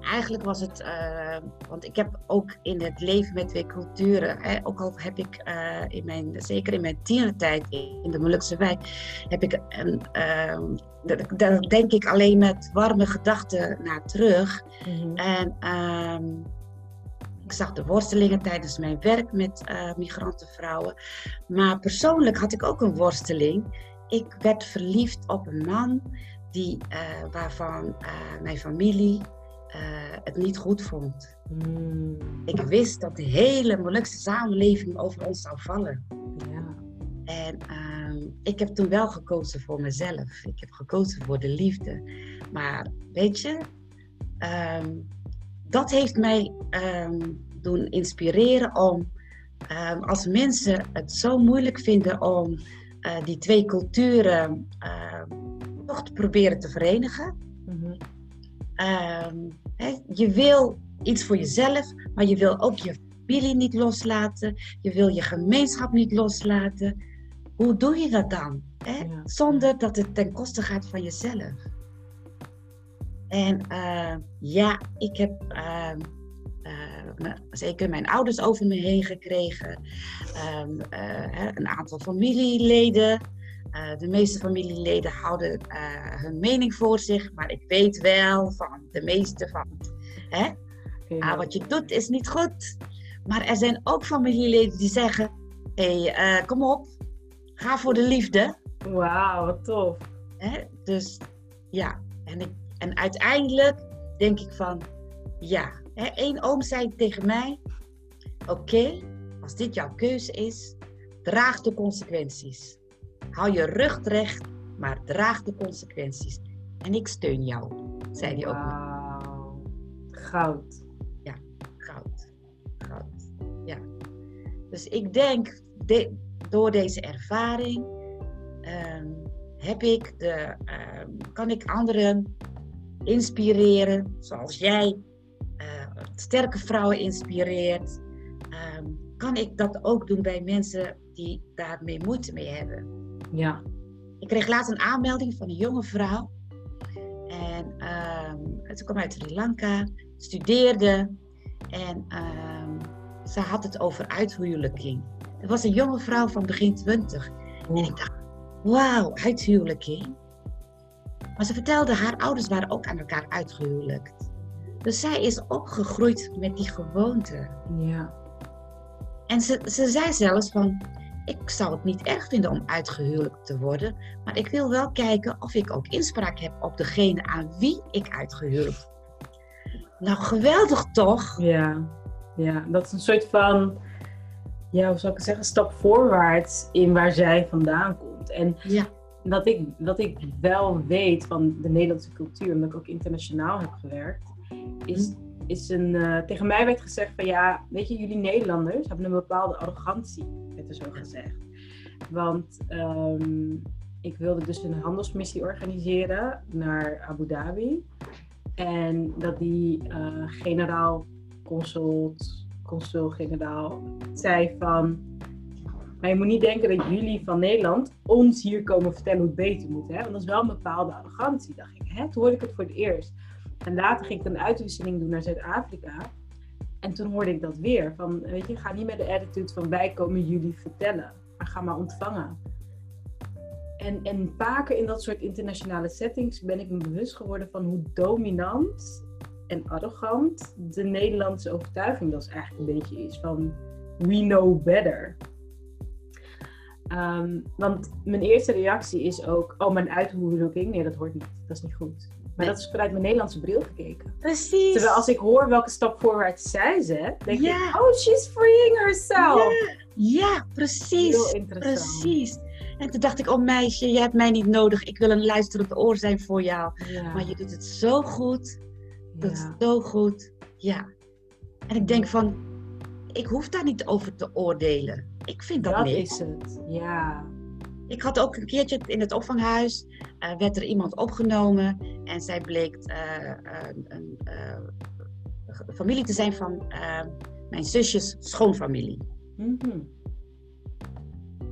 eigenlijk was het, uh, want ik heb ook in het leven met twee culturen, hè, ook al heb ik uh, in mijn, zeker in mijn tienertijd in de Molukse wijk, heb ik een, uh, daar denk ik alleen met warme gedachten naar terug. Mm-hmm. En ehm, ik zag de worstelingen tijdens mijn werk met uh, migrantenvrouwen. Maar persoonlijk had ik ook een worsteling. Ik werd verliefd op een man die, uh, waarvan uh, mijn familie het niet goed vond. Mm. Ik wist dat de hele Molukse samenleving over ons zou vallen. Ja. En ehm, ik heb toen wel gekozen voor mezelf. Ik heb gekozen voor de liefde. Maar weet je, um, dat heeft mij um, doen inspireren om, um, als mensen het zo moeilijk vinden om uh, die twee culturen uh, toch te proberen te verenigen. Um, he, je wil iets voor jezelf, maar je wil ook je familie niet loslaten. Je wil je gemeenschap niet loslaten. Hoe doe je dat dan? Hè? Ja. Zonder dat het ten koste gaat van jezelf. En uh, ja, ik heb uh, zeker mijn ouders over me heen gekregen. Um, uh, een aantal familieleden. Uh, de meeste familieleden houden hun mening voor zich, maar ik weet wel van de meeste van. Hè? Ah, wat je doet is niet goed. Maar er zijn ook familieleden die zeggen: hé, hey, kom op, ga voor de liefde. Wauw, wat tof. Hè? Dus ja, en, ik, en uiteindelijk denk ik van ja. Eén oom zei tegen mij: Oké, als dit jouw keuze is, draag de consequenties. Hou je rug recht, maar draag de consequenties. En ik steun jou, zei hij ook. Goud. Ja, goud. Goud. Ja. Dus ik denk, de, door deze ervaring um, heb ik de, um, kan ik anderen inspireren, zoals jij sterke vrouwen inspireert, um, kan ik dat ook doen bij mensen die daarmee moeite mee hebben. Ja. Ik kreeg laatst een aanmelding van een jonge vrouw. En um, ze kwam uit Sri Lanka, studeerde en um, ze had het over uithuwelijking. Het was een jonge vrouw van begin twintig. En ik dacht, wauw, uithuwelijking. Maar ze vertelde, haar ouders waren ook aan elkaar uitgehuwelijkt. Dus zij is opgegroeid met die gewoonte. Ja. En ze, ze zei zelfs van, ik zou het niet erg vinden om uitgehuwelijkt te worden, maar ik wil wel kijken of ik ook inspraak heb op degene aan wie ik uitgehuwelijkt Nou, geweldig toch? Ja, ja, dat is een soort van, ja, hoe zou ik het zeggen, stap voorwaarts in waar zij vandaan komt. En ja. dat, ik, dat ik wel weet van de Nederlandse cultuur, omdat ik ook internationaal heb gewerkt, is, is een, uh, tegen mij werd gezegd van ja, weet je, jullie Nederlanders hebben een bepaalde arrogantie, werd er zo gezegd. Want um, ik wilde dus een handelsmissie organiseren naar Abu Dhabi. En dat die uh, generaal consult, consul-generaal zei van... Maar je moet niet denken dat jullie van Nederland ons hier komen vertellen hoe het beter moet. Hè? Want dat is wel een bepaalde arrogantie. Dacht ik, hè? Toen hoorde ik het voor het eerst. En later ging ik een uitwisseling doen naar Zuid-Afrika. En toen hoorde ik dat weer. Van, weet je, ga niet met de attitude van wij komen jullie vertellen. Maar ga maar ontvangen. En, en vaker in dat soort internationale settings ben ik me bewust geworden van hoe dominant en arrogant de Nederlandse overtuiging dat eigenlijk een beetje is. Van we know better. Um, want mijn eerste reactie is ook, oh mijn uithuwelijking, nee dat hoort niet, dat is niet goed. Maar dat is vanuit mijn Nederlandse bril gekeken. Precies. Terwijl als ik hoor welke stap voorwaarts zij zet, denk ik, oh, she's freeing herself. Ja, ja precies. Heel interessant. Precies. En toen dacht ik, oh meisje, je hebt mij niet nodig. Ik wil een luisterend oor zijn voor jou. Ja. Maar je doet het zo goed. Je doet ja. het zo goed. Ja. En ik denk van, ik hoef daar niet over te oordelen. Ik vind dat, Dat niet. is het. Ja. Ik had ook een keertje in het opvanghuis, eh, werd er iemand opgenomen en zij bleek eh, een eh, familie te zijn van mijn zusjes schoonfamilie. Mhm.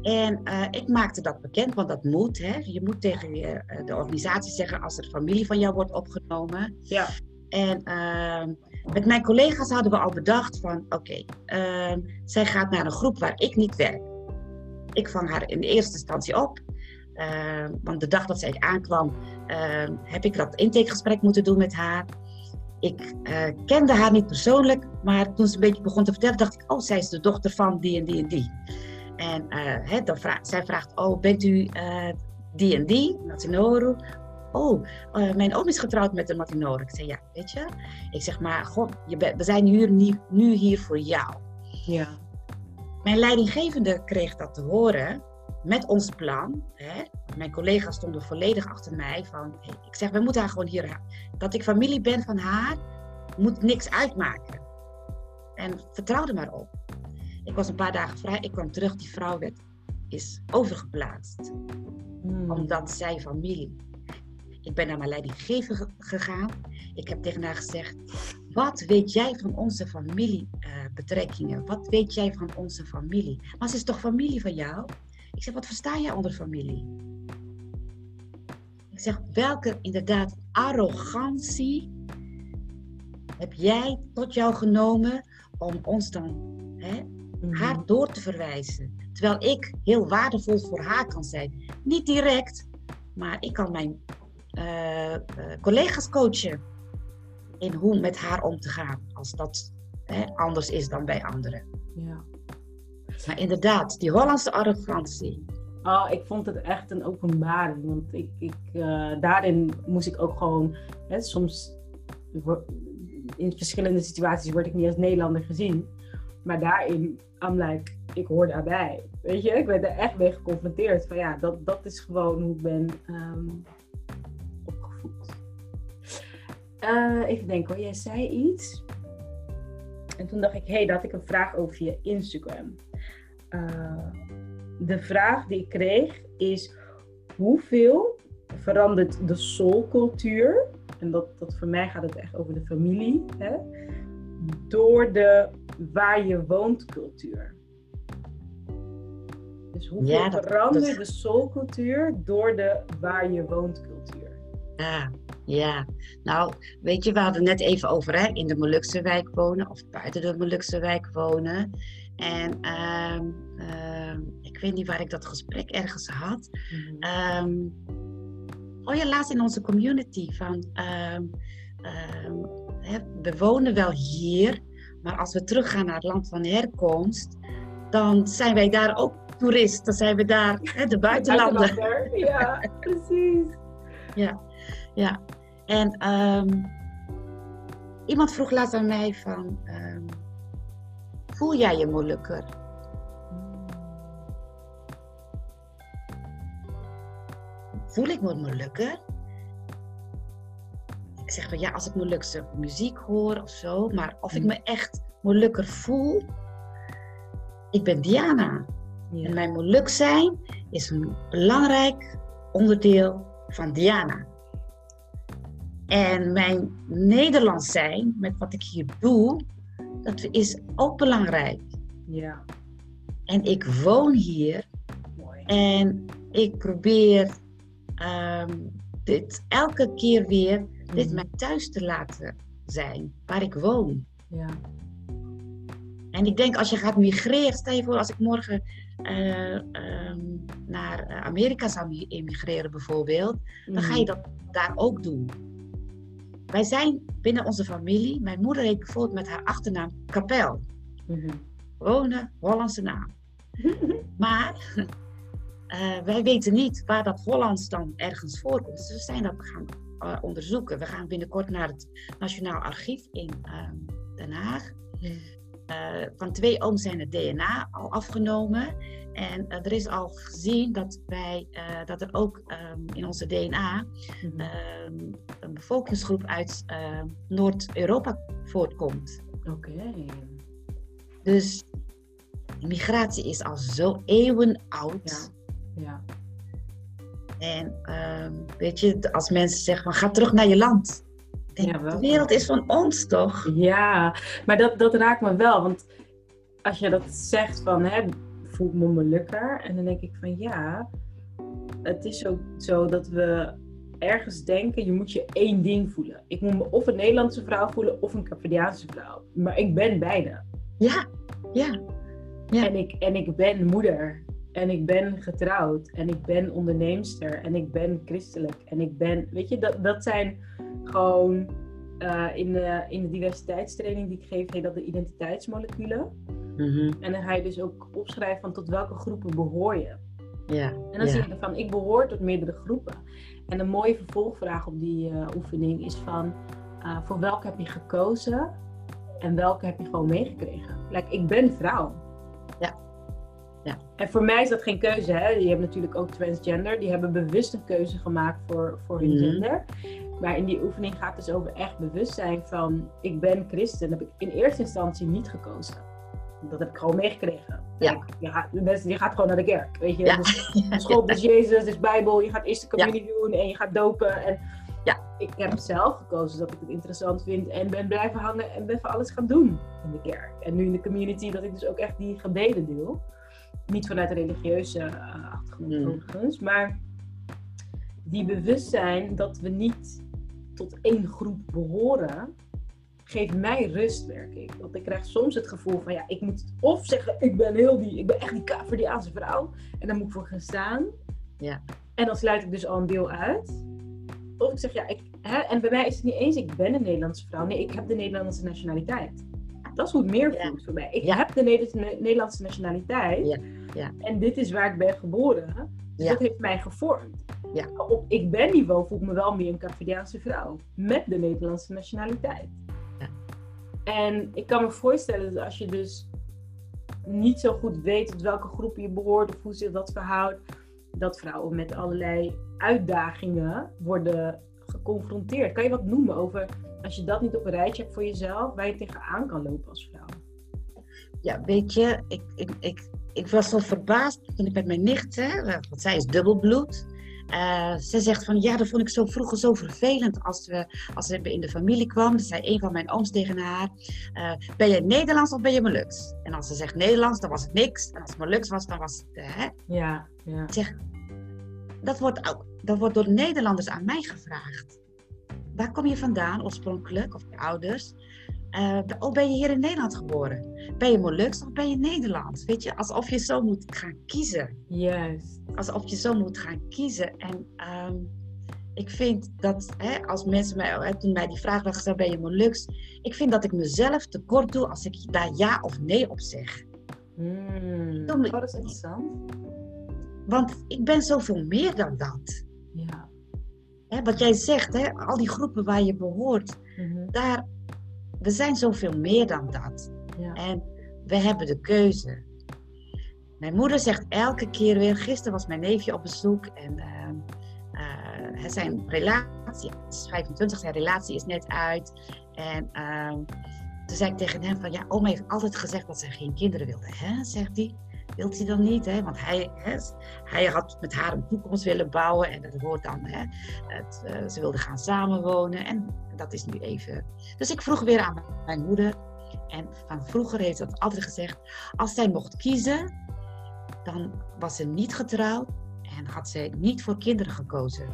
En ik maakte dat bekend, want dat moet. Hè? Je moet tegen je, de organisatie zeggen als er familie van jou wordt opgenomen. Ja. En ehm, met mijn collega's hadden we al bedacht van oké, ehm, zij gaat naar een groep waar ik niet werk. Ik vang haar in eerste instantie op. Ehm, want de dag dat zij aankwam, ehm, heb ik dat intakegesprek moeten doen met haar. Ik eh, kende haar niet persoonlijk, maar toen ze een beetje begon te vertellen, dacht ik, oh, zij is de dochter van die en die en die. En eh, hè, dan zij vraagt, oh, bent u eh, die en die, Matinoru? Oh, mijn oom is getrouwd met een Matinoru. Ik zei, ja, weet je. Ik zeg, maar, god, je we zijn hier, nu hier voor jou. Ja. Mijn leidinggevende kreeg dat te horen met ons plan. Hè. Mijn collega's stonden volledig achter mij. Van, hey, ik zeg, we moeten haar gewoon hier... Dat ik familie ben van haar, moet niks uitmaken. En vertrouw er maar op. Ik was een paar dagen vrij, ik kwam terug, die vrouw werd, is overgeplaatst. Mm. Omdat zij familie. Ik ben naar mijn leidinggever ge- gegaan. Ik heb tegen haar gezegd, wat weet jij van onze familiebetrekkingen? wat weet jij van onze familie? Maar ze is toch familie van jou? Ik zeg, wat versta jij onder familie? Ik zeg, welke inderdaad arrogantie heb jij tot jou genomen om ons dan hè, Mhm. haar door te verwijzen. Terwijl ik heel waardevol voor haar kan zijn. Niet direct, maar ik kan mijn eh, eh, collega's coachen in hoe met haar om te gaan. Als dat hè, anders is dan bij anderen. Ja. Maar inderdaad, die Hollandse arrogantie. Oh, ik vond het echt een openbaring. Want ik, ik, eh, daarin moest ik ook gewoon. Hè, soms in verschillende situaties word ik niet als Nederlander gezien. Maar daarin, I'm like, ik hoor daarbij. Weet je, ik ben er echt mee geconfronteerd. Van ja, dat, dat is gewoon hoe ik ben ehm, Eh, even denken hoor, jij zei iets. En toen dacht ik, hé, hey, dat had ik een vraag over je Instagram. Eh, de vraag die ik kreeg is: hoeveel verandert de soulcultuur? En dat, dat voor mij gaat het echt over de familie, hè? door de waar je woont cultuur. Dus hoeveel Ja, dat- verandert dat- de soulcultuur door de waar je woont cultuur? Ja, ja. Nou, weet je, we hadden net even over hè, in de Molukse wijk wonen of buiten de Molukse wijk wonen. En ehm, ehm, ik weet niet waar ik dat gesprek ergens had. Ehm, oh ja, laatst in onze community van hè, we wonen wel hier, maar als we teruggaan naar het land van herkomst, dan zijn wij daar ook toerist. Dan zijn we daar hè, de <laughs> buitenlander. Ja, precies. Ja, en ehm, iemand vroeg laatst aan mij van, ehm, voel jij je Molukker? Voel ik me Molukker? Ik zeg van ja, als ik Molukse muziek hoor of zo, maar of ik Mm. me echt Molukker voel, ik ben Diana. En mijn Moluk zijn is een belangrijk onderdeel van Diana. En mijn Nederlands zijn, met wat ik hier doe, dat is ook belangrijk. ja, En ik woon hier mooi. en ik probeer ehm, dit elke keer weer, dit Mhm. mijn thuis te laten zijn, waar ik woon. Ja. En ik denk als je gaat migreren, stel je voor als ik morgen eh, ehm, naar Amerika zou mi- emigreren bijvoorbeeld, dan ga je dat daar ook doen. Wij zijn binnen onze familie, mijn moeder heet bijvoorbeeld met haar achternaam Kapel. Mhm. Gewone Hollandse naam. <laughs> Maar <laughs> eh, wij weten niet waar dat Hollands dan ergens voorkomt. Dus we zijn dat gaan eh, onderzoeken. We gaan binnenkort naar het Nationaal Archief in ehm, Den Haag. Ja. van twee ooms zijn het DNA al afgenomen. En er is al gezien dat, wij, dat er ook ehm, in onze DNA mhm. ehm, een bevolkingsgroep uit Noord-Europa voortkomt. Oké. Dus migratie is al zo eeuwen oud. Ja. ja. En ehm, weet je, als mensen zeggen van ga terug naar je land. Denk, ja, de wereld is van ons toch? Ja, maar dat, dat raakt me wel. Want als je dat zegt van hè, voel me me lukker. En dan denk ik van ja, het is ook zo dat we ergens denken, je moet je één ding voelen. Ik moet me of een Nederlandse vrouw voelen of een Capriaanse vrouw. Maar ik ben beide. Ja, ja. ja. En, ik, en ik ben moeder. En ik ben getrouwd. En ik ben onderneemster. En ik ben christelijk. En ik ben, weet je, dat, dat zijn gewoon uh, in, de, in de diversiteitstraining die ik geef, heet dat de identiteitsmoleculen. Mm En dan ga je dus ook opschrijven van tot welke groepen behoor je. Ja, en dan zie je van, ik behoor tot meerdere groepen. En een mooie vervolgvraag op die uh, oefening is van, uh, voor welke heb je gekozen en welke heb je gewoon meegekregen? Like, ik ben vrouw. Ja. ja. En voor mij is dat geen keuze. Hè? Je hebt natuurlijk ook transgender. Die hebben bewust een keuze gemaakt voor, voor hun mm gender. Maar in die oefening gaat het dus over echt bewustzijn van... ik ben christen. Dat heb ik in eerste instantie niet gekozen. Dat heb ik gewoon meegekregen. Ja. Je, gaat, je gaat gewoon naar de kerk. Weet je? Ja. Dus, <laughs> de school is Jezus, is Bijbel. Je gaat eerst de communie doen en je gaat dopen. En ja. ik heb zelf gekozen dat ik het interessant vind. En ben blijven hangen en ben voor alles gaan doen in de kerk. En nu in de community dat ik dus ook echt die gebeden deel. Niet vanuit een religieuze uh, achtergrond mm. overigens. Maar die bewustzijn dat we niet tot één groep behoren geeft mij rust, werk ik. Want ik krijg soms het gevoel van, ja, ik moet of zeggen, ik ben heel die, ik ben echt die Caverdiaanse vrouw. En daar moet ik voor gaan staan. Ja. En dan sluit ik dus al een deel uit. Of ik zeg, ja, ik, hè, en bij mij is het niet eens, ik ben een Nederlandse vrouw. Nee, ik heb de Nederlandse nationaliteit. Dat is hoe het meer voelt voor mij. Ik heb de Nederlandse nationaliteit. Ja. Ja. En dit is waar ik ben geboren. Dus dat heeft mij gevormd. Ja. Op ik ben niveau voel ik me wel meer een Caverdiaanse vrouw. Met de Nederlandse nationaliteit. En ik kan me voorstellen dat als je dus niet zo goed weet tot welke groep je behoort of hoe zich dat verhoudt, dat vrouwen met allerlei uitdagingen worden geconfronteerd. Kan je wat noemen over, als je dat niet op een rijtje hebt voor jezelf, waar je tegenaan kan lopen als vrouw? Ja, weet je, ik, ik, ik, ik was zo verbaasd toen ik met mijn nicht, hè, want zij is dubbelbloed. Uh, ze zegt van ja, dat vond ik zo vroeger zo vervelend als, we, als ze in de familie kwam. Dan zei een van mijn ooms tegen haar: uh, Ben je Nederlands of ben je Molux? En als ze zegt Nederlands, dan was het niks. En als het Molux was, dan was het. Uh, hè? Ja, ja. Zeg, dat wordt, ook, dat wordt door Nederlanders aan mij gevraagd. Waar kom je vandaan oorspronkelijk, of je ouders? Uh, oh, ben je hier in Nederland geboren? Ben je Molux of ben je Nederlands? Weet je, alsof je zo moet gaan kiezen. Juist. Alsof je zo moet gaan kiezen. En ehm, ik vind dat hè, als mensen mij, hè, toen mij die vraag werd gesteld, ben je Molux? Ik vind dat ik mezelf tekort doe als ik daar ja of nee op zeg. Hmm, dat is interessant. Want ik ben zoveel meer dan dat. Ja. Hè, wat jij zegt, hè, al die groepen waar je behoort, mm daar we zijn zoveel meer dan dat. Ja. En we hebben de keuze. Mijn moeder zegt elke keer weer, gisteren was mijn neefje op bezoek en uh, zijn relatie, is 25, zijn relatie is net uit. En uh, toen zei ik tegen hem van, ja, oma heeft altijd gezegd dat zij geen kinderen wilde. Hè? Zegt hij, wilt hij dan niet? Hè? Want hij, hè, hij had met haar een toekomst willen bouwen en dat hoort dan, hè, het, uh, ze wilden gaan samenwonen. En dat is nu even. Dus ik vroeg weer aan mijn moeder. En van vroeger heeft dat altijd gezegd. Als zij mocht kiezen, dan was ze niet getrouwd en had ze niet voor kinderen gekozen.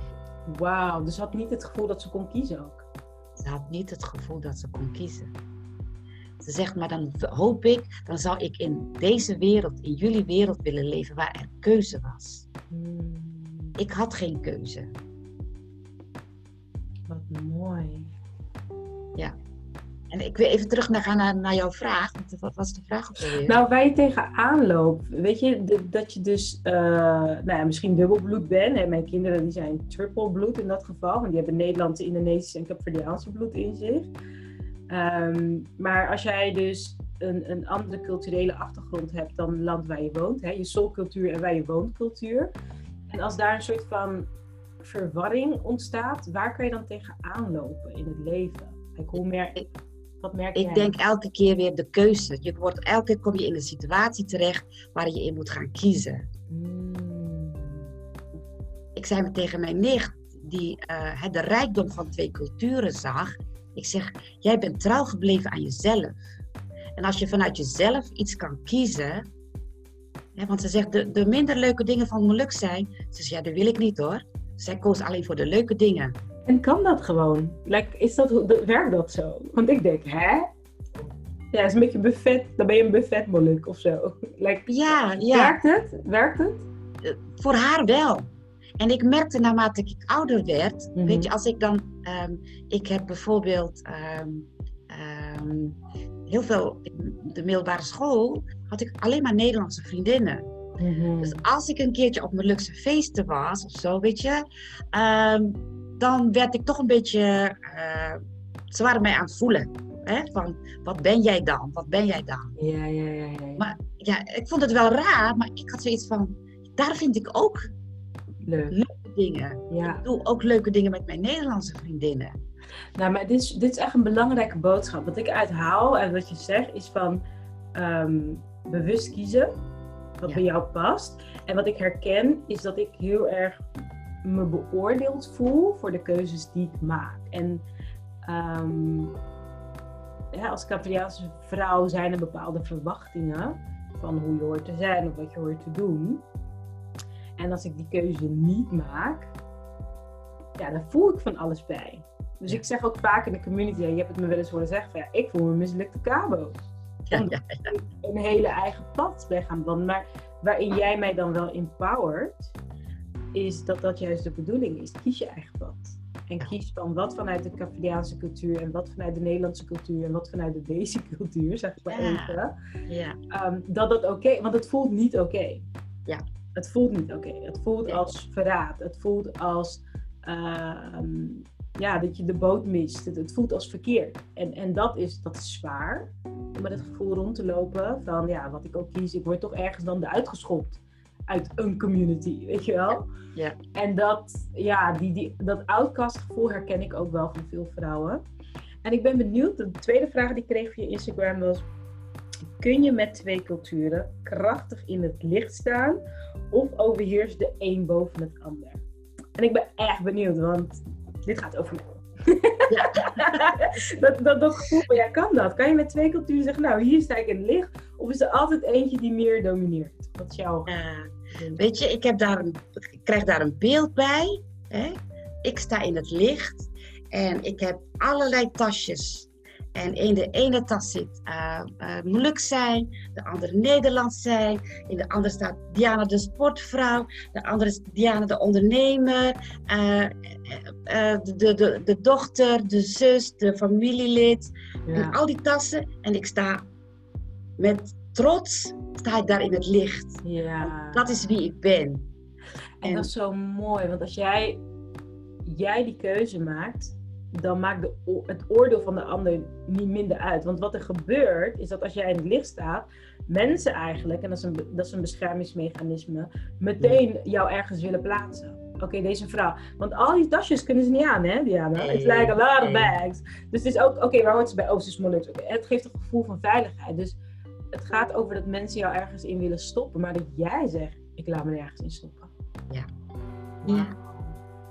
Wauw, dus ze had niet het gevoel dat ze kon kiezen ook? Ze had niet het gevoel dat ze kon kiezen. Ze zegt, maar dan hoop ik, dan zou ik in deze wereld, in jullie wereld willen leven waar er keuze was. Hmm. Ik had geen keuze. Wat mooi. Ja. En ik wil even terug naar, naar, naar jouw vraag. Wat was de vraag op weer? Nou, waar je tegenaan loopt. Weet je, dat je dus uh, nou ja, misschien dubbelbloed bent. En mijn kinderen die zijn triple bloed in dat geval. Want die hebben Nederlandse, Indonesische en Capverdiaanse bloed in zich. Um, maar als jij dus een, een andere culturele achtergrond hebt dan het land waar je woont. Hè? Je soulcultuur en waar je woont cultuur. En als daar een soort van verwarring ontstaat, waar kan je dan tegenaan lopen in het leven? Like, hoe mer wat merk ik denk elke keer weer de keuze. Je wordt, elke keer kom je in een situatie terecht waar je in moet gaan kiezen. Hmm. Ik zei tegen mijn nicht, die uh, de rijkdom van twee culturen zag. Ik zeg, jij bent trouw gebleven aan jezelf. En als je vanuit jezelf iets kan kiezen. Hè, want ze zegt, de, de minder leuke dingen van geluk zijn. Ze zegt, ja, dat wil ik niet hoor. Zij koos alleen voor de leuke dingen. En kan dat gewoon? Like, is dat, werkt dat zo? Want ik denk, hè? Ja, het is een beetje buffet. Dan ben je een buffetmoluk of zo. <laughs> Like, ja, ja. Werkt het? Werkt het? Eh, voor haar wel. En ik merkte naarmate ik ouder werd, mhm. weet je, als ik dan, ehm, ik heb bijvoorbeeld ehm, ehm, heel veel, de middelbare school, had ik alleen maar Nederlandse vriendinnen. Mhm. Dus als ik een keertje op mijn luxe feesten was of zo, weet je, dan werd ik toch een beetje, uh, ze waren mij aan het voelen. Hè? Van, wat ben jij dan? Wat ben jij dan? Ja, ja, ja, ja. Maar ja, ik vond het wel raar, maar ik had zoiets van, daar vind ik ook Leuk. leuke dingen. Ja. Ik doe ook leuke dingen met mijn Nederlandse vriendinnen. Nou, maar dit is, dit is echt een belangrijke boodschap. Wat ik uithaal en wat je zegt is van ehm, bewust kiezen. Wat bij jou past. En wat ik herken is dat ik heel erg me beoordeeld voel voor de keuzes die ik maak. En um, ja, als Capriaanse vrouw zijn er bepaalde verwachtingen van hoe je hoort te zijn of wat je hoort te doen. En als ik die keuze niet maak, ja, dan voel ik van alles bij. Dus ik zeg ook vaak in de community, je hebt het me wel eens horen zeggen, van, ja, ik voel me mislukte cabo. Ja, ja, ja. Een hele eigen pad ben gaan wandelen. Maar waarin jij mij dan wel empowert, is dat dat juist de bedoeling is. Kies je eigen pad. En kies van wat vanuit de Cafriaanse cultuur en wat vanuit de Nederlandse cultuur en wat vanuit de deze cultuur, zeg maar even. Ja. Um, dat dat oké, want het voelt niet oké. Ja. Het voelt niet oké. Het voelt als verraad. Het voelt als ehm, ja, dat je de boot mist. Het, het, voelt als verkeerd. En, en dat, is, dat is zwaar. Om met het gevoel rond te lopen van ja, wat ik ook kies, ik word toch ergens dan de uitgeschopt uit een community, weet je wel? Ja. En dat, ja, die, die, dat outcast gevoel herken ik ook wel van veel vrouwen. En ik ben benieuwd, de tweede vraag die ik kreeg via Instagram was... Kun je met twee culturen krachtig in het licht staan of overheerst de een boven het ander? En ik ben echt benieuwd, want dit gaat over mij. Ja. <laughs> dat, dat, dat gevoel van, ja, kan dat? Kan je met twee culturen zeggen, nou, hier sta ik in het licht? Of is er altijd eentje die meer domineert? Wat is jouw... weet je, ik, heb daar een, ik krijg daar een beeld bij. Hè? Ik sta in het licht en ik heb allerlei tasjes en in de ene tas zit uh, uh, moeilijk zijn, de andere Nederlands zijn. In de andere staat Diana de sportvrouw, de andere is Diana de ondernemer, uh, de, de, de, dochter, de zus, de familielid. En al die tassen. En ik sta met trots, sta ik daar in het licht. Ja. Dat is wie ik ben. En, en dat is zo mooi, want als jij, jij die keuze maakt dan maakt de, het oordeel van de ander niet minder uit. Want wat er gebeurt, is dat als jij in het licht staat, mensen eigenlijk, en dat is een, dat is een beschermingsmechanisme, meteen jou ergens willen plaatsen. Oké, deze vrouw. Want al die tasjes kunnen ze niet aan, hè, Diana? Het lijkt een lot of bags. Dus het is ook, oké, waar hoort ze bij? Oh, ze Het geeft een gevoel van veiligheid. Dus het gaat over dat mensen jou ergens in willen stoppen, maar dat jij zegt, ik laat me ergens in stoppen. Ja. Ja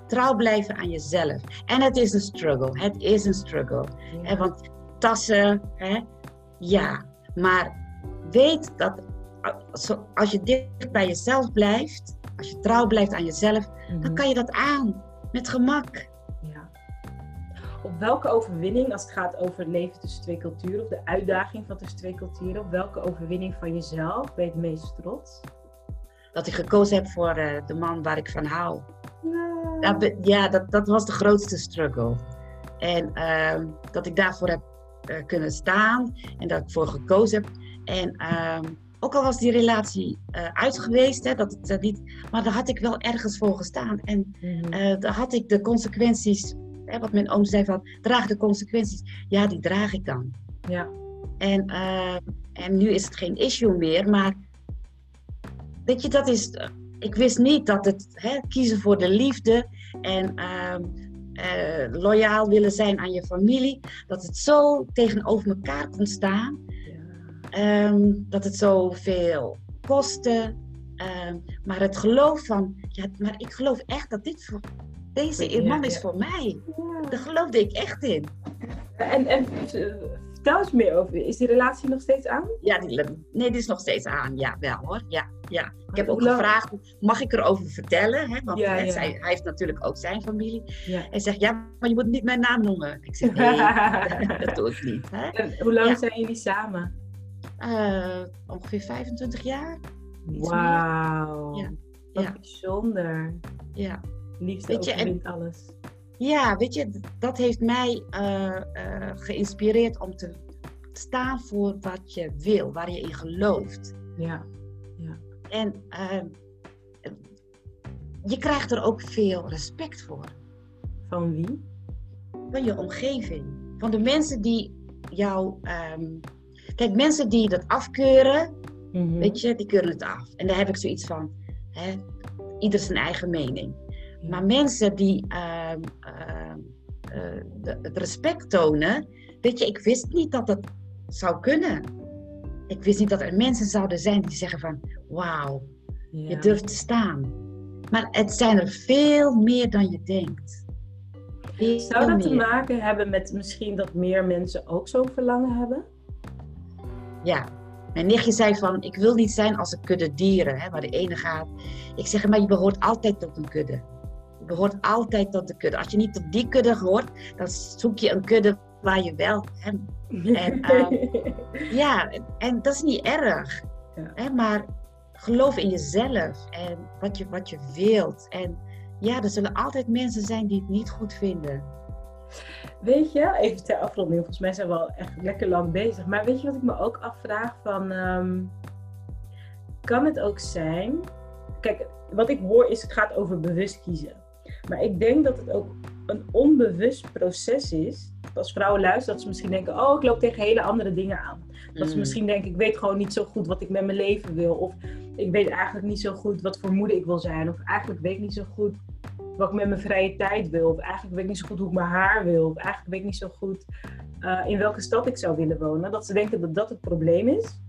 trouw blijven aan jezelf. En het is een struggle. Het is een struggle. Ja. want tassen, hè, ja. Maar weet dat als je dicht bij jezelf blijft, als je trouw blijft aan jezelf, dan mhm. kan je dat aan. Met gemak. Ja. Op welke overwinning, als het gaat over het leven tussen twee culturen, of de uitdaging van tussen twee culturen, op welke overwinning van jezelf ben je het meest trots? Dat ik gekozen heb voor uh, de man waar ik van hou. Ja, ja dat, dat was de grootste struggle. En uh, dat ik daarvoor heb uh, kunnen staan en dat ik voor gekozen heb. En uh, ook al was die relatie uh, uit geweest, hè, dat het niet, maar daar had ik wel ergens voor gestaan. En mm daar had ik de consequenties, hè, wat mijn oom zei van, draag de consequenties. Ja, die draag ik dan. Ja. En, eh, en nu is het geen issue meer. Maar weet je, dat is. Ik wist niet dat het hè, kiezen voor de liefde en ehm, eh, loyaal willen zijn aan je familie, dat het zo tegenover elkaar kon staan. Ehm, dat het zoveel kostte. Um, maar het geloof van, ja, maar ik geloof echt dat dit voor, deze man is voor mij. Daar geloofde ik echt in. En, en vertel eens meer over, is die relatie nog steeds aan? Ja, die, nee, die is nog steeds aan, ja, wel hoor. Ja, ja. Ik heb ook gevraagd, mag ik erover vertellen? Hè? Want hij, hij, heeft natuurlijk ook zijn familie. Hij zegt, ja, maar je moet niet mijn naam noemen. Ik zeg, nee, <laughs> dat doe ik niet. Hè? En hoe lang zijn jullie samen? Uh, ongeveer 25 jaar. Wauw. Ja. Wat ja. bijzonder. Ja. Liefde weet je, en, alles. Ja, weet je, dat heeft mij uh, uh, geïnspireerd om te staan voor wat je wil, waar je in gelooft. Ja. ja. En je krijgt er ook veel respect voor. Van wie? Van je omgeving. Van de mensen die jou um, Kijk, mensen die dat afkeuren, mhm. weet je, die keuren het af. En daar heb ik zoiets van, hè, ieder zijn eigen mening. Maar mensen die uh, uh, de, het respect tonen, weet je, ik wist niet dat dat zou kunnen. Ik wist niet dat er mensen zouden zijn die zeggen van, wauw, je durft te staan. Maar het zijn er veel meer dan je denkt. Zou dat te maken hebben met misschien dat meer mensen ook zo'n verlangen hebben? ja. Mijn nichtje zei van, ik wil niet zijn als een kudde dieren, hè, waar de ene gaat. Ik zeg, maar je behoort altijd tot een kudde. Je behoort altijd tot de kudde. Als je niet tot die kudde hoort, dan zoek je een kudde waar je wel... Hè, en, uh, <laughs> ja, en dat is niet erg. Ja. Hè, maar geloof in jezelf en wat je, wat je wilt. En ja, er zullen altijd mensen zijn die het niet goed vinden. Weet je, even ter afronding, volgens mij zijn we al echt lekker lang bezig. Maar weet je wat ik me ook afvraag? Van, um, kan het ook zijn. Kijk, wat ik hoor is het gaat over bewust kiezen. Maar ik denk dat het ook een onbewust proces is. Als vrouwen luisteren, dat ze misschien denken: Oh, ik loop tegen hele andere dingen aan. Dat ze mm. misschien denken: Ik weet gewoon niet zo goed wat ik met mijn leven wil. Of ik weet eigenlijk niet zo goed wat voor moeder ik wil zijn. Of eigenlijk weet ik niet zo goed wat ik met mijn vrije tijd wil. Of eigenlijk weet ik niet zo goed hoe ik mijn haar wil. Of eigenlijk weet ik niet zo goed uh, in welke stad ik zou willen wonen. Dat ze denken dat dat het probleem is.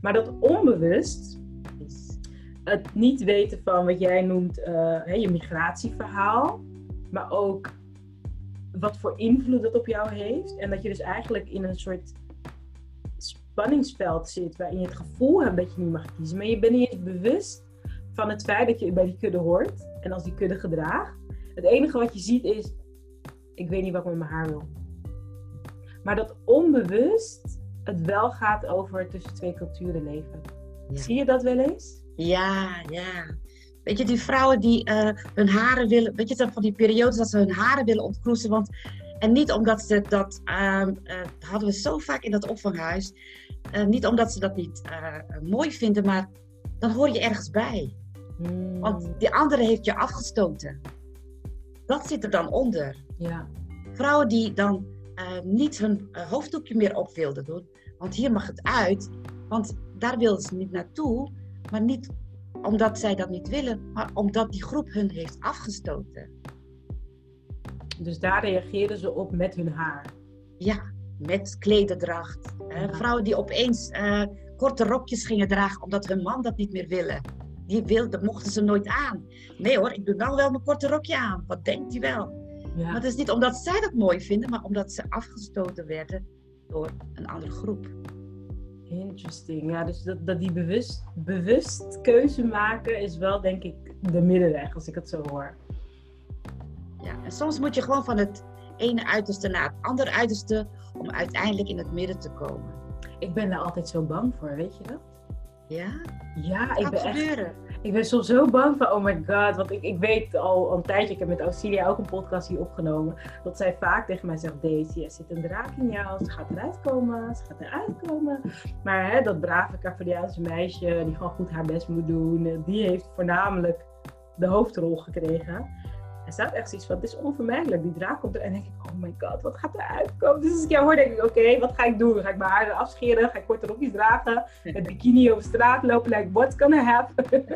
Maar dat onbewust, het niet weten van wat jij noemt uh, je migratieverhaal. Maar ook wat voor invloed dat op jou heeft. En dat je dus eigenlijk in een soort spanningsveld zit waarin je het gevoel hebt dat je niet mag kiezen. Maar je bent niet eens bewust van het feit dat je bij die kudde hoort en als die kudde gedraagt. Het enige wat je ziet is, ik weet niet wat ik met mijn haar wil. Maar dat onbewust het wel gaat over tussen twee culturen leven. Zie je dat wel eens? Ja, ja. Weet je, die vrouwen die uh, hun haren willen, weet je, van die periodes dat ze hun haren willen ontkroesen, want en niet omdat ze dat, uh, uh, hadden we zo vaak in dat opvanghuis, uh, niet omdat ze dat niet mooi vinden, maar dan hoor je ergens bij. Hmm. Want die andere heeft je afgestoten. Dat zit er dan onder. Ja. Vrouwen die dan niet hun hoofddoekje meer op wilden doen. Want hier mag het uit. Want daar wilden ze niet naartoe. Maar niet omdat zij dat niet willen. Maar omdat die groep hun heeft afgestoten. Dus daar reageerden ze op met hun haar? Ja, met klederdracht. Vrouwen die opeens korte rokjes gingen dragen omdat hun man dat niet meer willen die wilde, mochten ze nooit aan. Nee hoor, ik doe nou wel mijn korte rokje aan. Wat denkt hij wel? Ja. Maar het is niet omdat zij dat mooi vinden, maar omdat ze afgestoten werden door een andere groep. Interesting. Ja, dus dat, dat die bewust, bewust keuze maken is wel, denk ik, de middenweg, als ik het zo hoor. Ja, en soms moet je gewoon van het ene uiterste naar het andere uiterste om uiteindelijk in het midden te komen. Ik ben daar altijd zo bang voor, weet je dat? Ja? Ja, ik ben echt, Ik ben soms zo bang van, oh my god. Want ik, ik weet al, een tijdje, ik heb met Auxilia ook een podcast hier opgenomen. Dat zij vaak tegen mij zegt, Daisy, er zit een draak in jou. Ze gaat eruit komen, ze gaat eruit komen. Maar hè, dat brave Cavaliaanse meisje, die gewoon goed haar best moet doen. Die heeft voornamelijk de hoofdrol gekregen. Er staat echt zoiets van, het is onvermijdelijk. Die draak komt er en denk ik, oh my god, wat gaat er uitkomen? Dus als ik jou hoor, denk ik, oké, wat ga ik doen? Ga ik mijn haren afscheren? Ga ik korte rokjes dragen? Met bikini over straat lopen? Like, what's gonna happen? <laughs>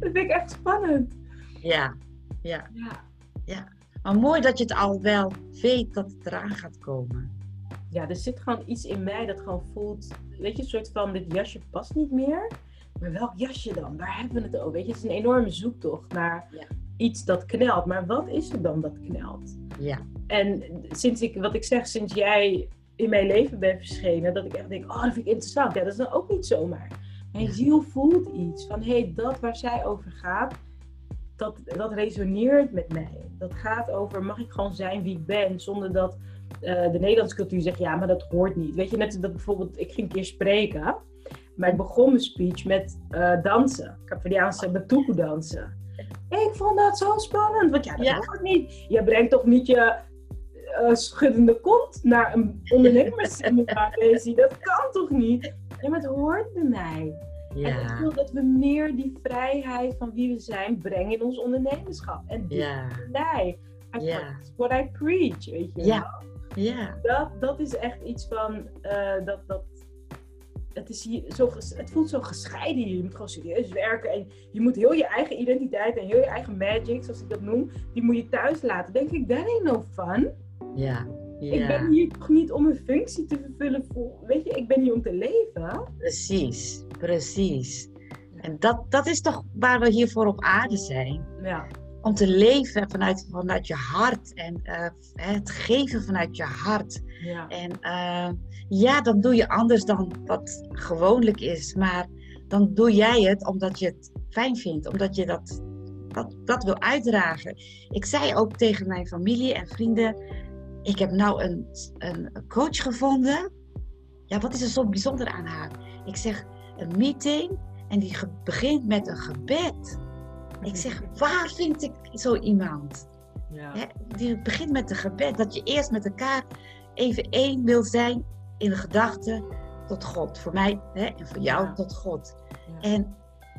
dat vind ik echt spannend. Ja, ja, Ja. ja. Maar mooi dat je het al wel weet dat het eraan gaat komen. ja, er zit gewoon iets in mij dat gewoon voelt, weet je, een soort van, dit jasje past niet meer. Maar welk jasje dan? Waar hebben we het over? Weet je, het is een enorme zoektocht naar Ja. iets dat knelt. Maar wat is het dan dat knelt? Ja, En sinds ik, wat ik zeg, sinds jij in mijn leven bent verschenen, dat ik echt denk, oh, dat vind ik interessant. Ja, dat is dan ook niet zomaar. Mijn Ja. ziel voelt iets van, hé, hey, dat waar zij over gaat, dat, dat resoneert met mij. Dat gaat over, mag ik gewoon zijn wie ik ben, zonder dat eh, de Nederlandse cultuur zegt, ja, maar dat hoort niet. Weet je, net dat bijvoorbeeld, ik ging een keer spreken, maar ik begon mijn speech met eh, dansen. Capverdiaanse batuku dansen. Ik vond dat zo spannend, want ja, dat Ja. hoort niet. Je brengt toch niet je eh, schuddende kont naar een ondernemerssituatie. <laughs> dat kan toch niet? Ja, maar het hoort bij mij. En ik ja, wil dat we meer die vrijheid van wie we zijn brengen in ons ondernemerschap. En dit ja, mij. Ja. what I preach, weet je Ja. wel? ja, Dat, dat is echt iets van, eh, dat, dat, het, is hier zo, het voelt zo gescheiden hier. Je moet gewoon serieus werken en je moet heel je eigen identiteit en heel je eigen magic, zoals ik dat noem, die moet je thuis laten. Denk ik, that ain't no fun. ja, Ik ben ja. hier toch niet om een functie te vervullen voor, weet je, ik ben hier om te leven. Precies, precies. En dat, dat is toch waar we hiervoor op aarde zijn. Ja, Om te leven vanuit, vanuit je hart en eh, het geven vanuit je hart. ja. En eh, ja, dan doe je anders dan wat gewoonlijk is. Maar dan doe jij het omdat je het fijn vindt. Omdat je dat, dat, dat wil uitdragen. Ik zei ook tegen mijn familie en vrienden. Ik heb nou een, een coach gevonden. Ja, wat is er zo bijzonder aan haar? Ik zeg een meeting en die begint met een gebed. Ik zeg, waar vind ik zo iemand? Ja. Die begint met een gebed. Dat je eerst met elkaar even één wil zijn in gedachten tot God. Voor mij hè, en voor jou Ja. tot God. Ja. En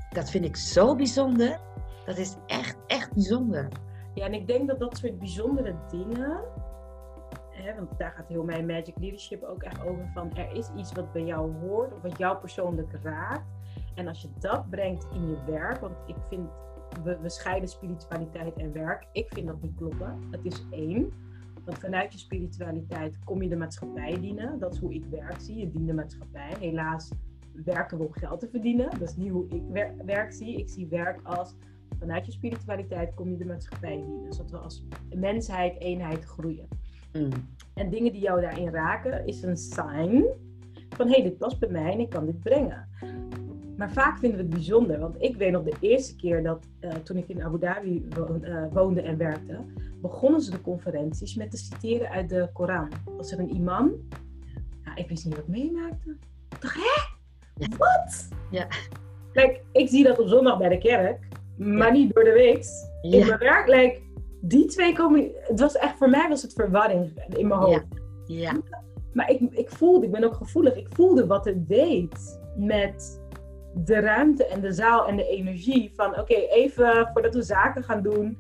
dat vind ik zo bijzonder. Dat is echt, echt bijzonder. Ja, en ik denk dat dat soort bijzondere dingen, hè, want daar gaat heel mijn Magic Leadership ook echt over van, er is iets wat bij jou hoort of wat jou persoonlijk raakt. En als je dat brengt in je werk, want ik vind, we, we scheiden spiritualiteit en werk. Ik vind dat niet kloppen. Het is één. Want vanuit je spiritualiteit kom je de maatschappij dienen. Dat is hoe ik werk zie. Je dient de maatschappij. Helaas werken we om geld te verdienen. Dat is niet hoe ik wer- werk zie. Ik zie werk als vanuit je spiritualiteit kom je de maatschappij dienen. Zodat we als mensheid, eenheid groeien. Mm. En dingen die jou daarin raken, is een sign van hé, hey, dit past bij mij en ik kan dit brengen. Maar vaak vinden we het bijzonder, want ik weet nog de eerste keer dat eh, toen ik in Abu Dhabi eh, woonde en werkte, begonnen ze de conferenties met te citeren uit de Koran. Was er een imam? Ja, ik wist niet wat ik meemaakte. Ik dacht, hè? Wat? Ja. Like, ik zie dat op zondag bij de kerk, maar Ja. niet door de week. In mijn werk, like, die twee komen. Het was echt voor mij was het verwarring in mijn hoofd. ja, Maar ik, ik voelde, ik ben ook gevoelig, ik voelde wat het deed met de ruimte en de zaal en de energie. Van oké, even voordat we zaken gaan doen,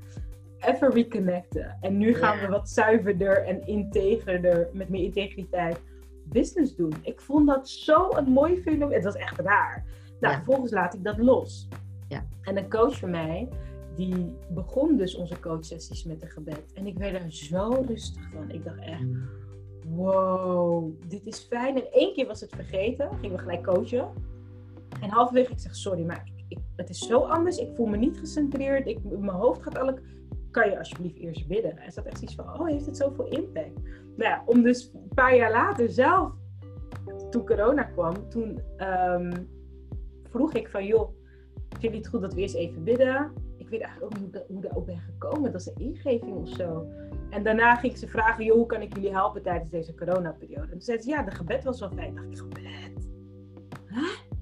even reconnecten. En nu gaan we wat zuiverder en integerder, met meer integriteit, business doen. Ik vond dat zo een mooi fenomeen. Het was echt raar. Nou, Ja. vervolgens laat ik dat los. Ja. En een coach van mij, die begon dus onze coachsessies met een gebed. En ik werd er zo rustig van. Ik dacht echt, Mm. wow, dit is fijn. En één keer was het vergeten, gingen we gelijk coachen. En halverwege ik zeg, sorry, maar ik, het is zo anders. Ik voel me niet gecentreerd. Ik, mijn hoofd gaat elk... Kan je alsjeblieft eerst bidden? En zat echt iets van, oh, heeft het zoveel impact? Nou ja, om dus een paar jaar later zelf, toen corona kwam, toen ehm, vroeg ik van, joh, vind je het goed dat we eerst even bidden? Ik weet eigenlijk ook niet hoe, hoe daar ook ben gekomen. Dat is een ingeving of zo. En daarna ging ik ze vragen, joh, hoe kan ik jullie helpen tijdens deze coronaperiode? En toen zei ze, ja, de gebed was wel fijn. dacht ik, gebed? Huh?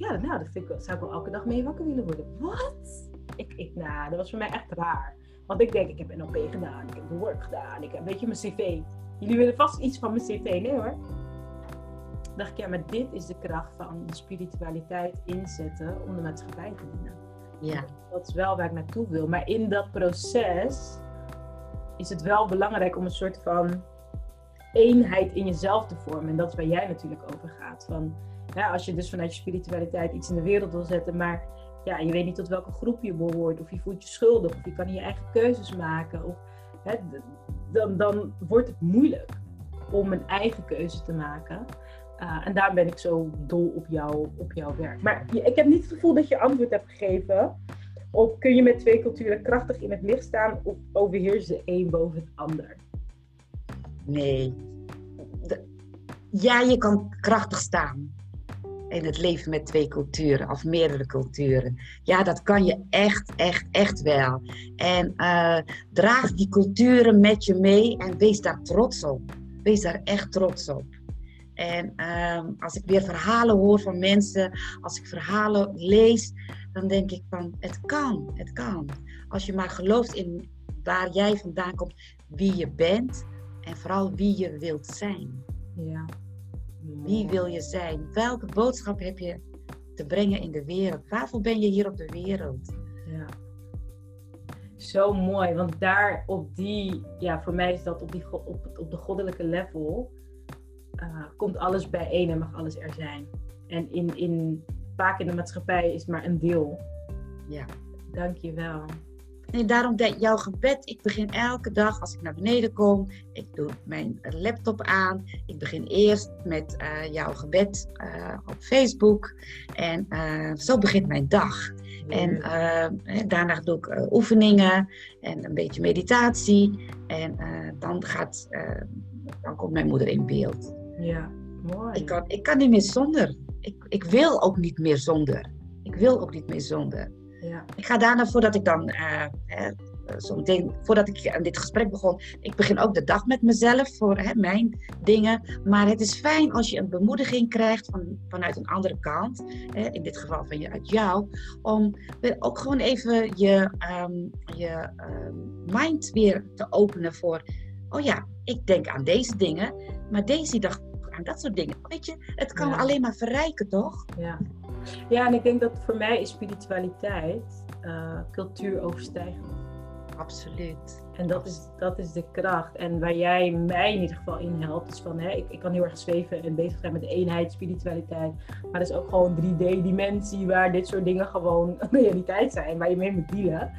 Ja, nou, dat vind ik, wel- zou ik wel elke dag mee wakker willen worden. Wat? Ik, ik, nou, dat was voor mij echt raar. Want ik denk, ik heb NLP gedaan, ik heb de work gedaan, ik heb, weet je, mijn cv. Jullie willen vast iets van mijn cv, nee hoor. dacht ik, ja, maar dit is de kracht van de spiritualiteit inzetten om de maatschappij te dienen. Ja. Dat is wel waar ik naartoe wil. Maar in dat proces is het wel belangrijk om een soort van eenheid in jezelf te vormen. En dat is waar jij natuurlijk over gaat. Van, ja, als je dus vanuit je spiritualiteit iets in de wereld wil zetten, maar ja, je weet niet tot welke groep je behoort, of je voelt je schuldig, of je kan je eigen keuzes maken, of, hè, dan, dan wordt het moeilijk om een eigen keuze te maken. Uh, en daar ben ik zo dol op, jou, op jouw werk. Maar ik heb niet het gevoel dat je antwoord hebt gegeven op kun je met twee culturen krachtig in het licht staan of overheerst de een boven het ander? Nee. ja, je kan krachtig staan in het leven met twee culturen of meerdere culturen. Ja, dat kan je echt, echt, echt wel. En uh, draag die culturen met je mee en wees daar trots op. Wees daar echt trots op. En uh, als ik weer verhalen hoor van mensen, als ik verhalen lees, dan denk ik van het kan, het kan. Als je maar gelooft in waar jij vandaan komt, wie je bent en vooral wie je wilt zijn. Ja. Wie wil je zijn? Welke boodschap heb je te brengen in de wereld? Waarvoor ben je hier op de wereld? Ja. Zo mooi, want daar op die, ja, voor mij is dat op, die, op, op de goddelijke level, uh, komt alles bijeen en mag alles er zijn. En in, in, vaak in de maatschappij is maar een deel. Ja. Dank je wel. Nee, daarom dat jouw gebed, ik begin elke dag als ik naar beneden kom, ik doe mijn laptop aan. Ik begin eerst met uh, jouw gebed uh, op Facebook. En uh, zo begint mijn dag. En daarna doe ik oefeningen en een beetje meditatie. En dan, gaat, dan komt mijn moeder in beeld. Ja, mooi. Ik kan, ik kan niet meer zonder. Ik, ik wil ook niet meer zonder. Ik wil ook niet meer zonder. Ja. Ik ga daarna, voordat ik dan, uh, hè, zo meteen, voordat ik aan dit gesprek begon, ik begin ook de dag met mezelf voor hè, mijn dingen. Maar het is fijn als je een bemoediging krijgt van, vanuit een andere kant, hè, in dit geval van je, uit jou, om ook gewoon even je, um, je um, mind weer te openen voor, oh ja, ik denk aan deze dingen, maar deze dag aan dat soort dingen. Weet je, het kan Ja. alleen maar verrijken, toch? Ja. Ja, en ik denk dat voor mij is spiritualiteit uh, cultuur overstijgend. Absoluut. En dat is, dat is de kracht. En waar jij mij in ieder geval in helpt, is van hè, ik, ik kan heel erg zweven en bezig zijn met eenheid, spiritualiteit. Maar er is ook gewoon 3D-dimensie waar dit soort dingen gewoon <laughs> realiteit zijn, waar je mee moet dealen.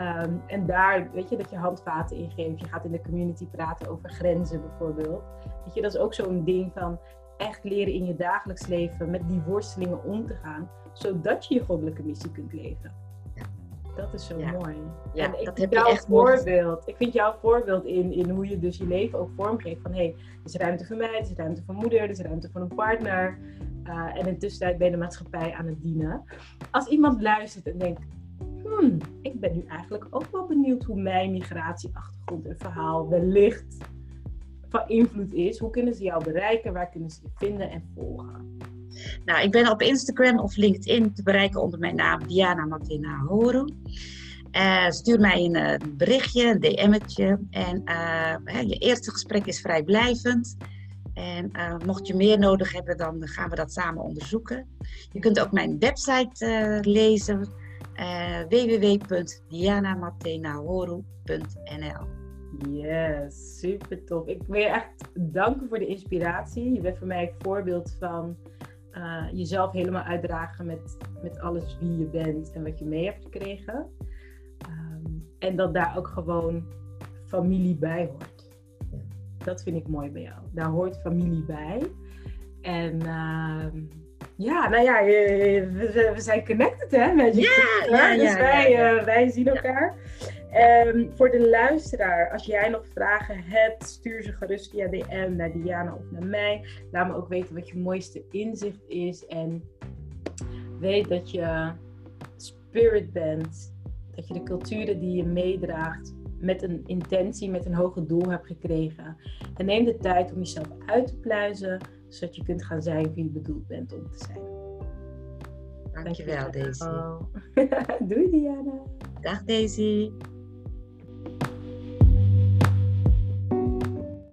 Um, en daar, weet je, dat je handvaten ingeeft. Je gaat in de community praten over grenzen bijvoorbeeld. Weet je, dat is ook zo'n ding van echt leren in je dagelijks leven met die worstelingen om te gaan, zodat je je goddelijke missie kunt leven. Ja. Dat is zo Ja. mooi. Ja, en ik dat vind heb jouw mooi voorbeeld. Ik vind jouw voorbeeld in, in hoe je dus je leven ook vormgeeft. Van hé, hey, er is ruimte voor mij, er is ruimte voor moeder, er is ruimte voor een partner. Uh, en intussen ben je de maatschappij aan het dienen. Als iemand luistert en denkt, hmm, ik ben nu eigenlijk ook wel benieuwd hoe mijn migratieachtergrond en verhaal wellicht van invloed is. Hoe kunnen ze jou bereiken? Waar kunnen ze je vinden en volgen? Nou, ik ben op Instagram of LinkedIn te bereiken onder mijn naam Diana Martina Horu. Uh, stuur mij een uh, berichtje, een DM'tje. En uh, je eerste gesprek is vrijblijvend. En mocht je meer nodig hebben, dan gaan we dat samen onderzoeken. Je kunt ook mijn website lezen. www.dianamartinahoru.nl Yes, super tof. Ik wil je echt danken voor de inspiratie. Je bent voor mij een voorbeeld van uh, jezelf helemaal uitdragen met, met alles wie je bent en wat je mee hebt gekregen. Um, en dat daar ook gewoon familie bij hoort. Dat vind ik mooi bij jou. Daar hoort familie bij. En uh, ja, nou ja, we, we zijn connected hè, met je. Ja, ja, dus ja, wij, ja. Uh, wij zien elkaar. Um, voor de luisteraar, als jij nog vragen hebt, stuur ze gerust via DM naar Diana of naar mij. Laat me ook weten wat je mooiste inzicht is. En weet dat je spirit bent. Dat je de culturen die je meedraagt met een intentie, met een hoger doel hebt gekregen. En neem de tijd om jezelf uit te pluizen, zodat je kunt gaan zijn wie je bedoeld bent om te zijn. Dankjewel, Daisy. Oh. <laughs> Doei, Diana. Dag, Daisy.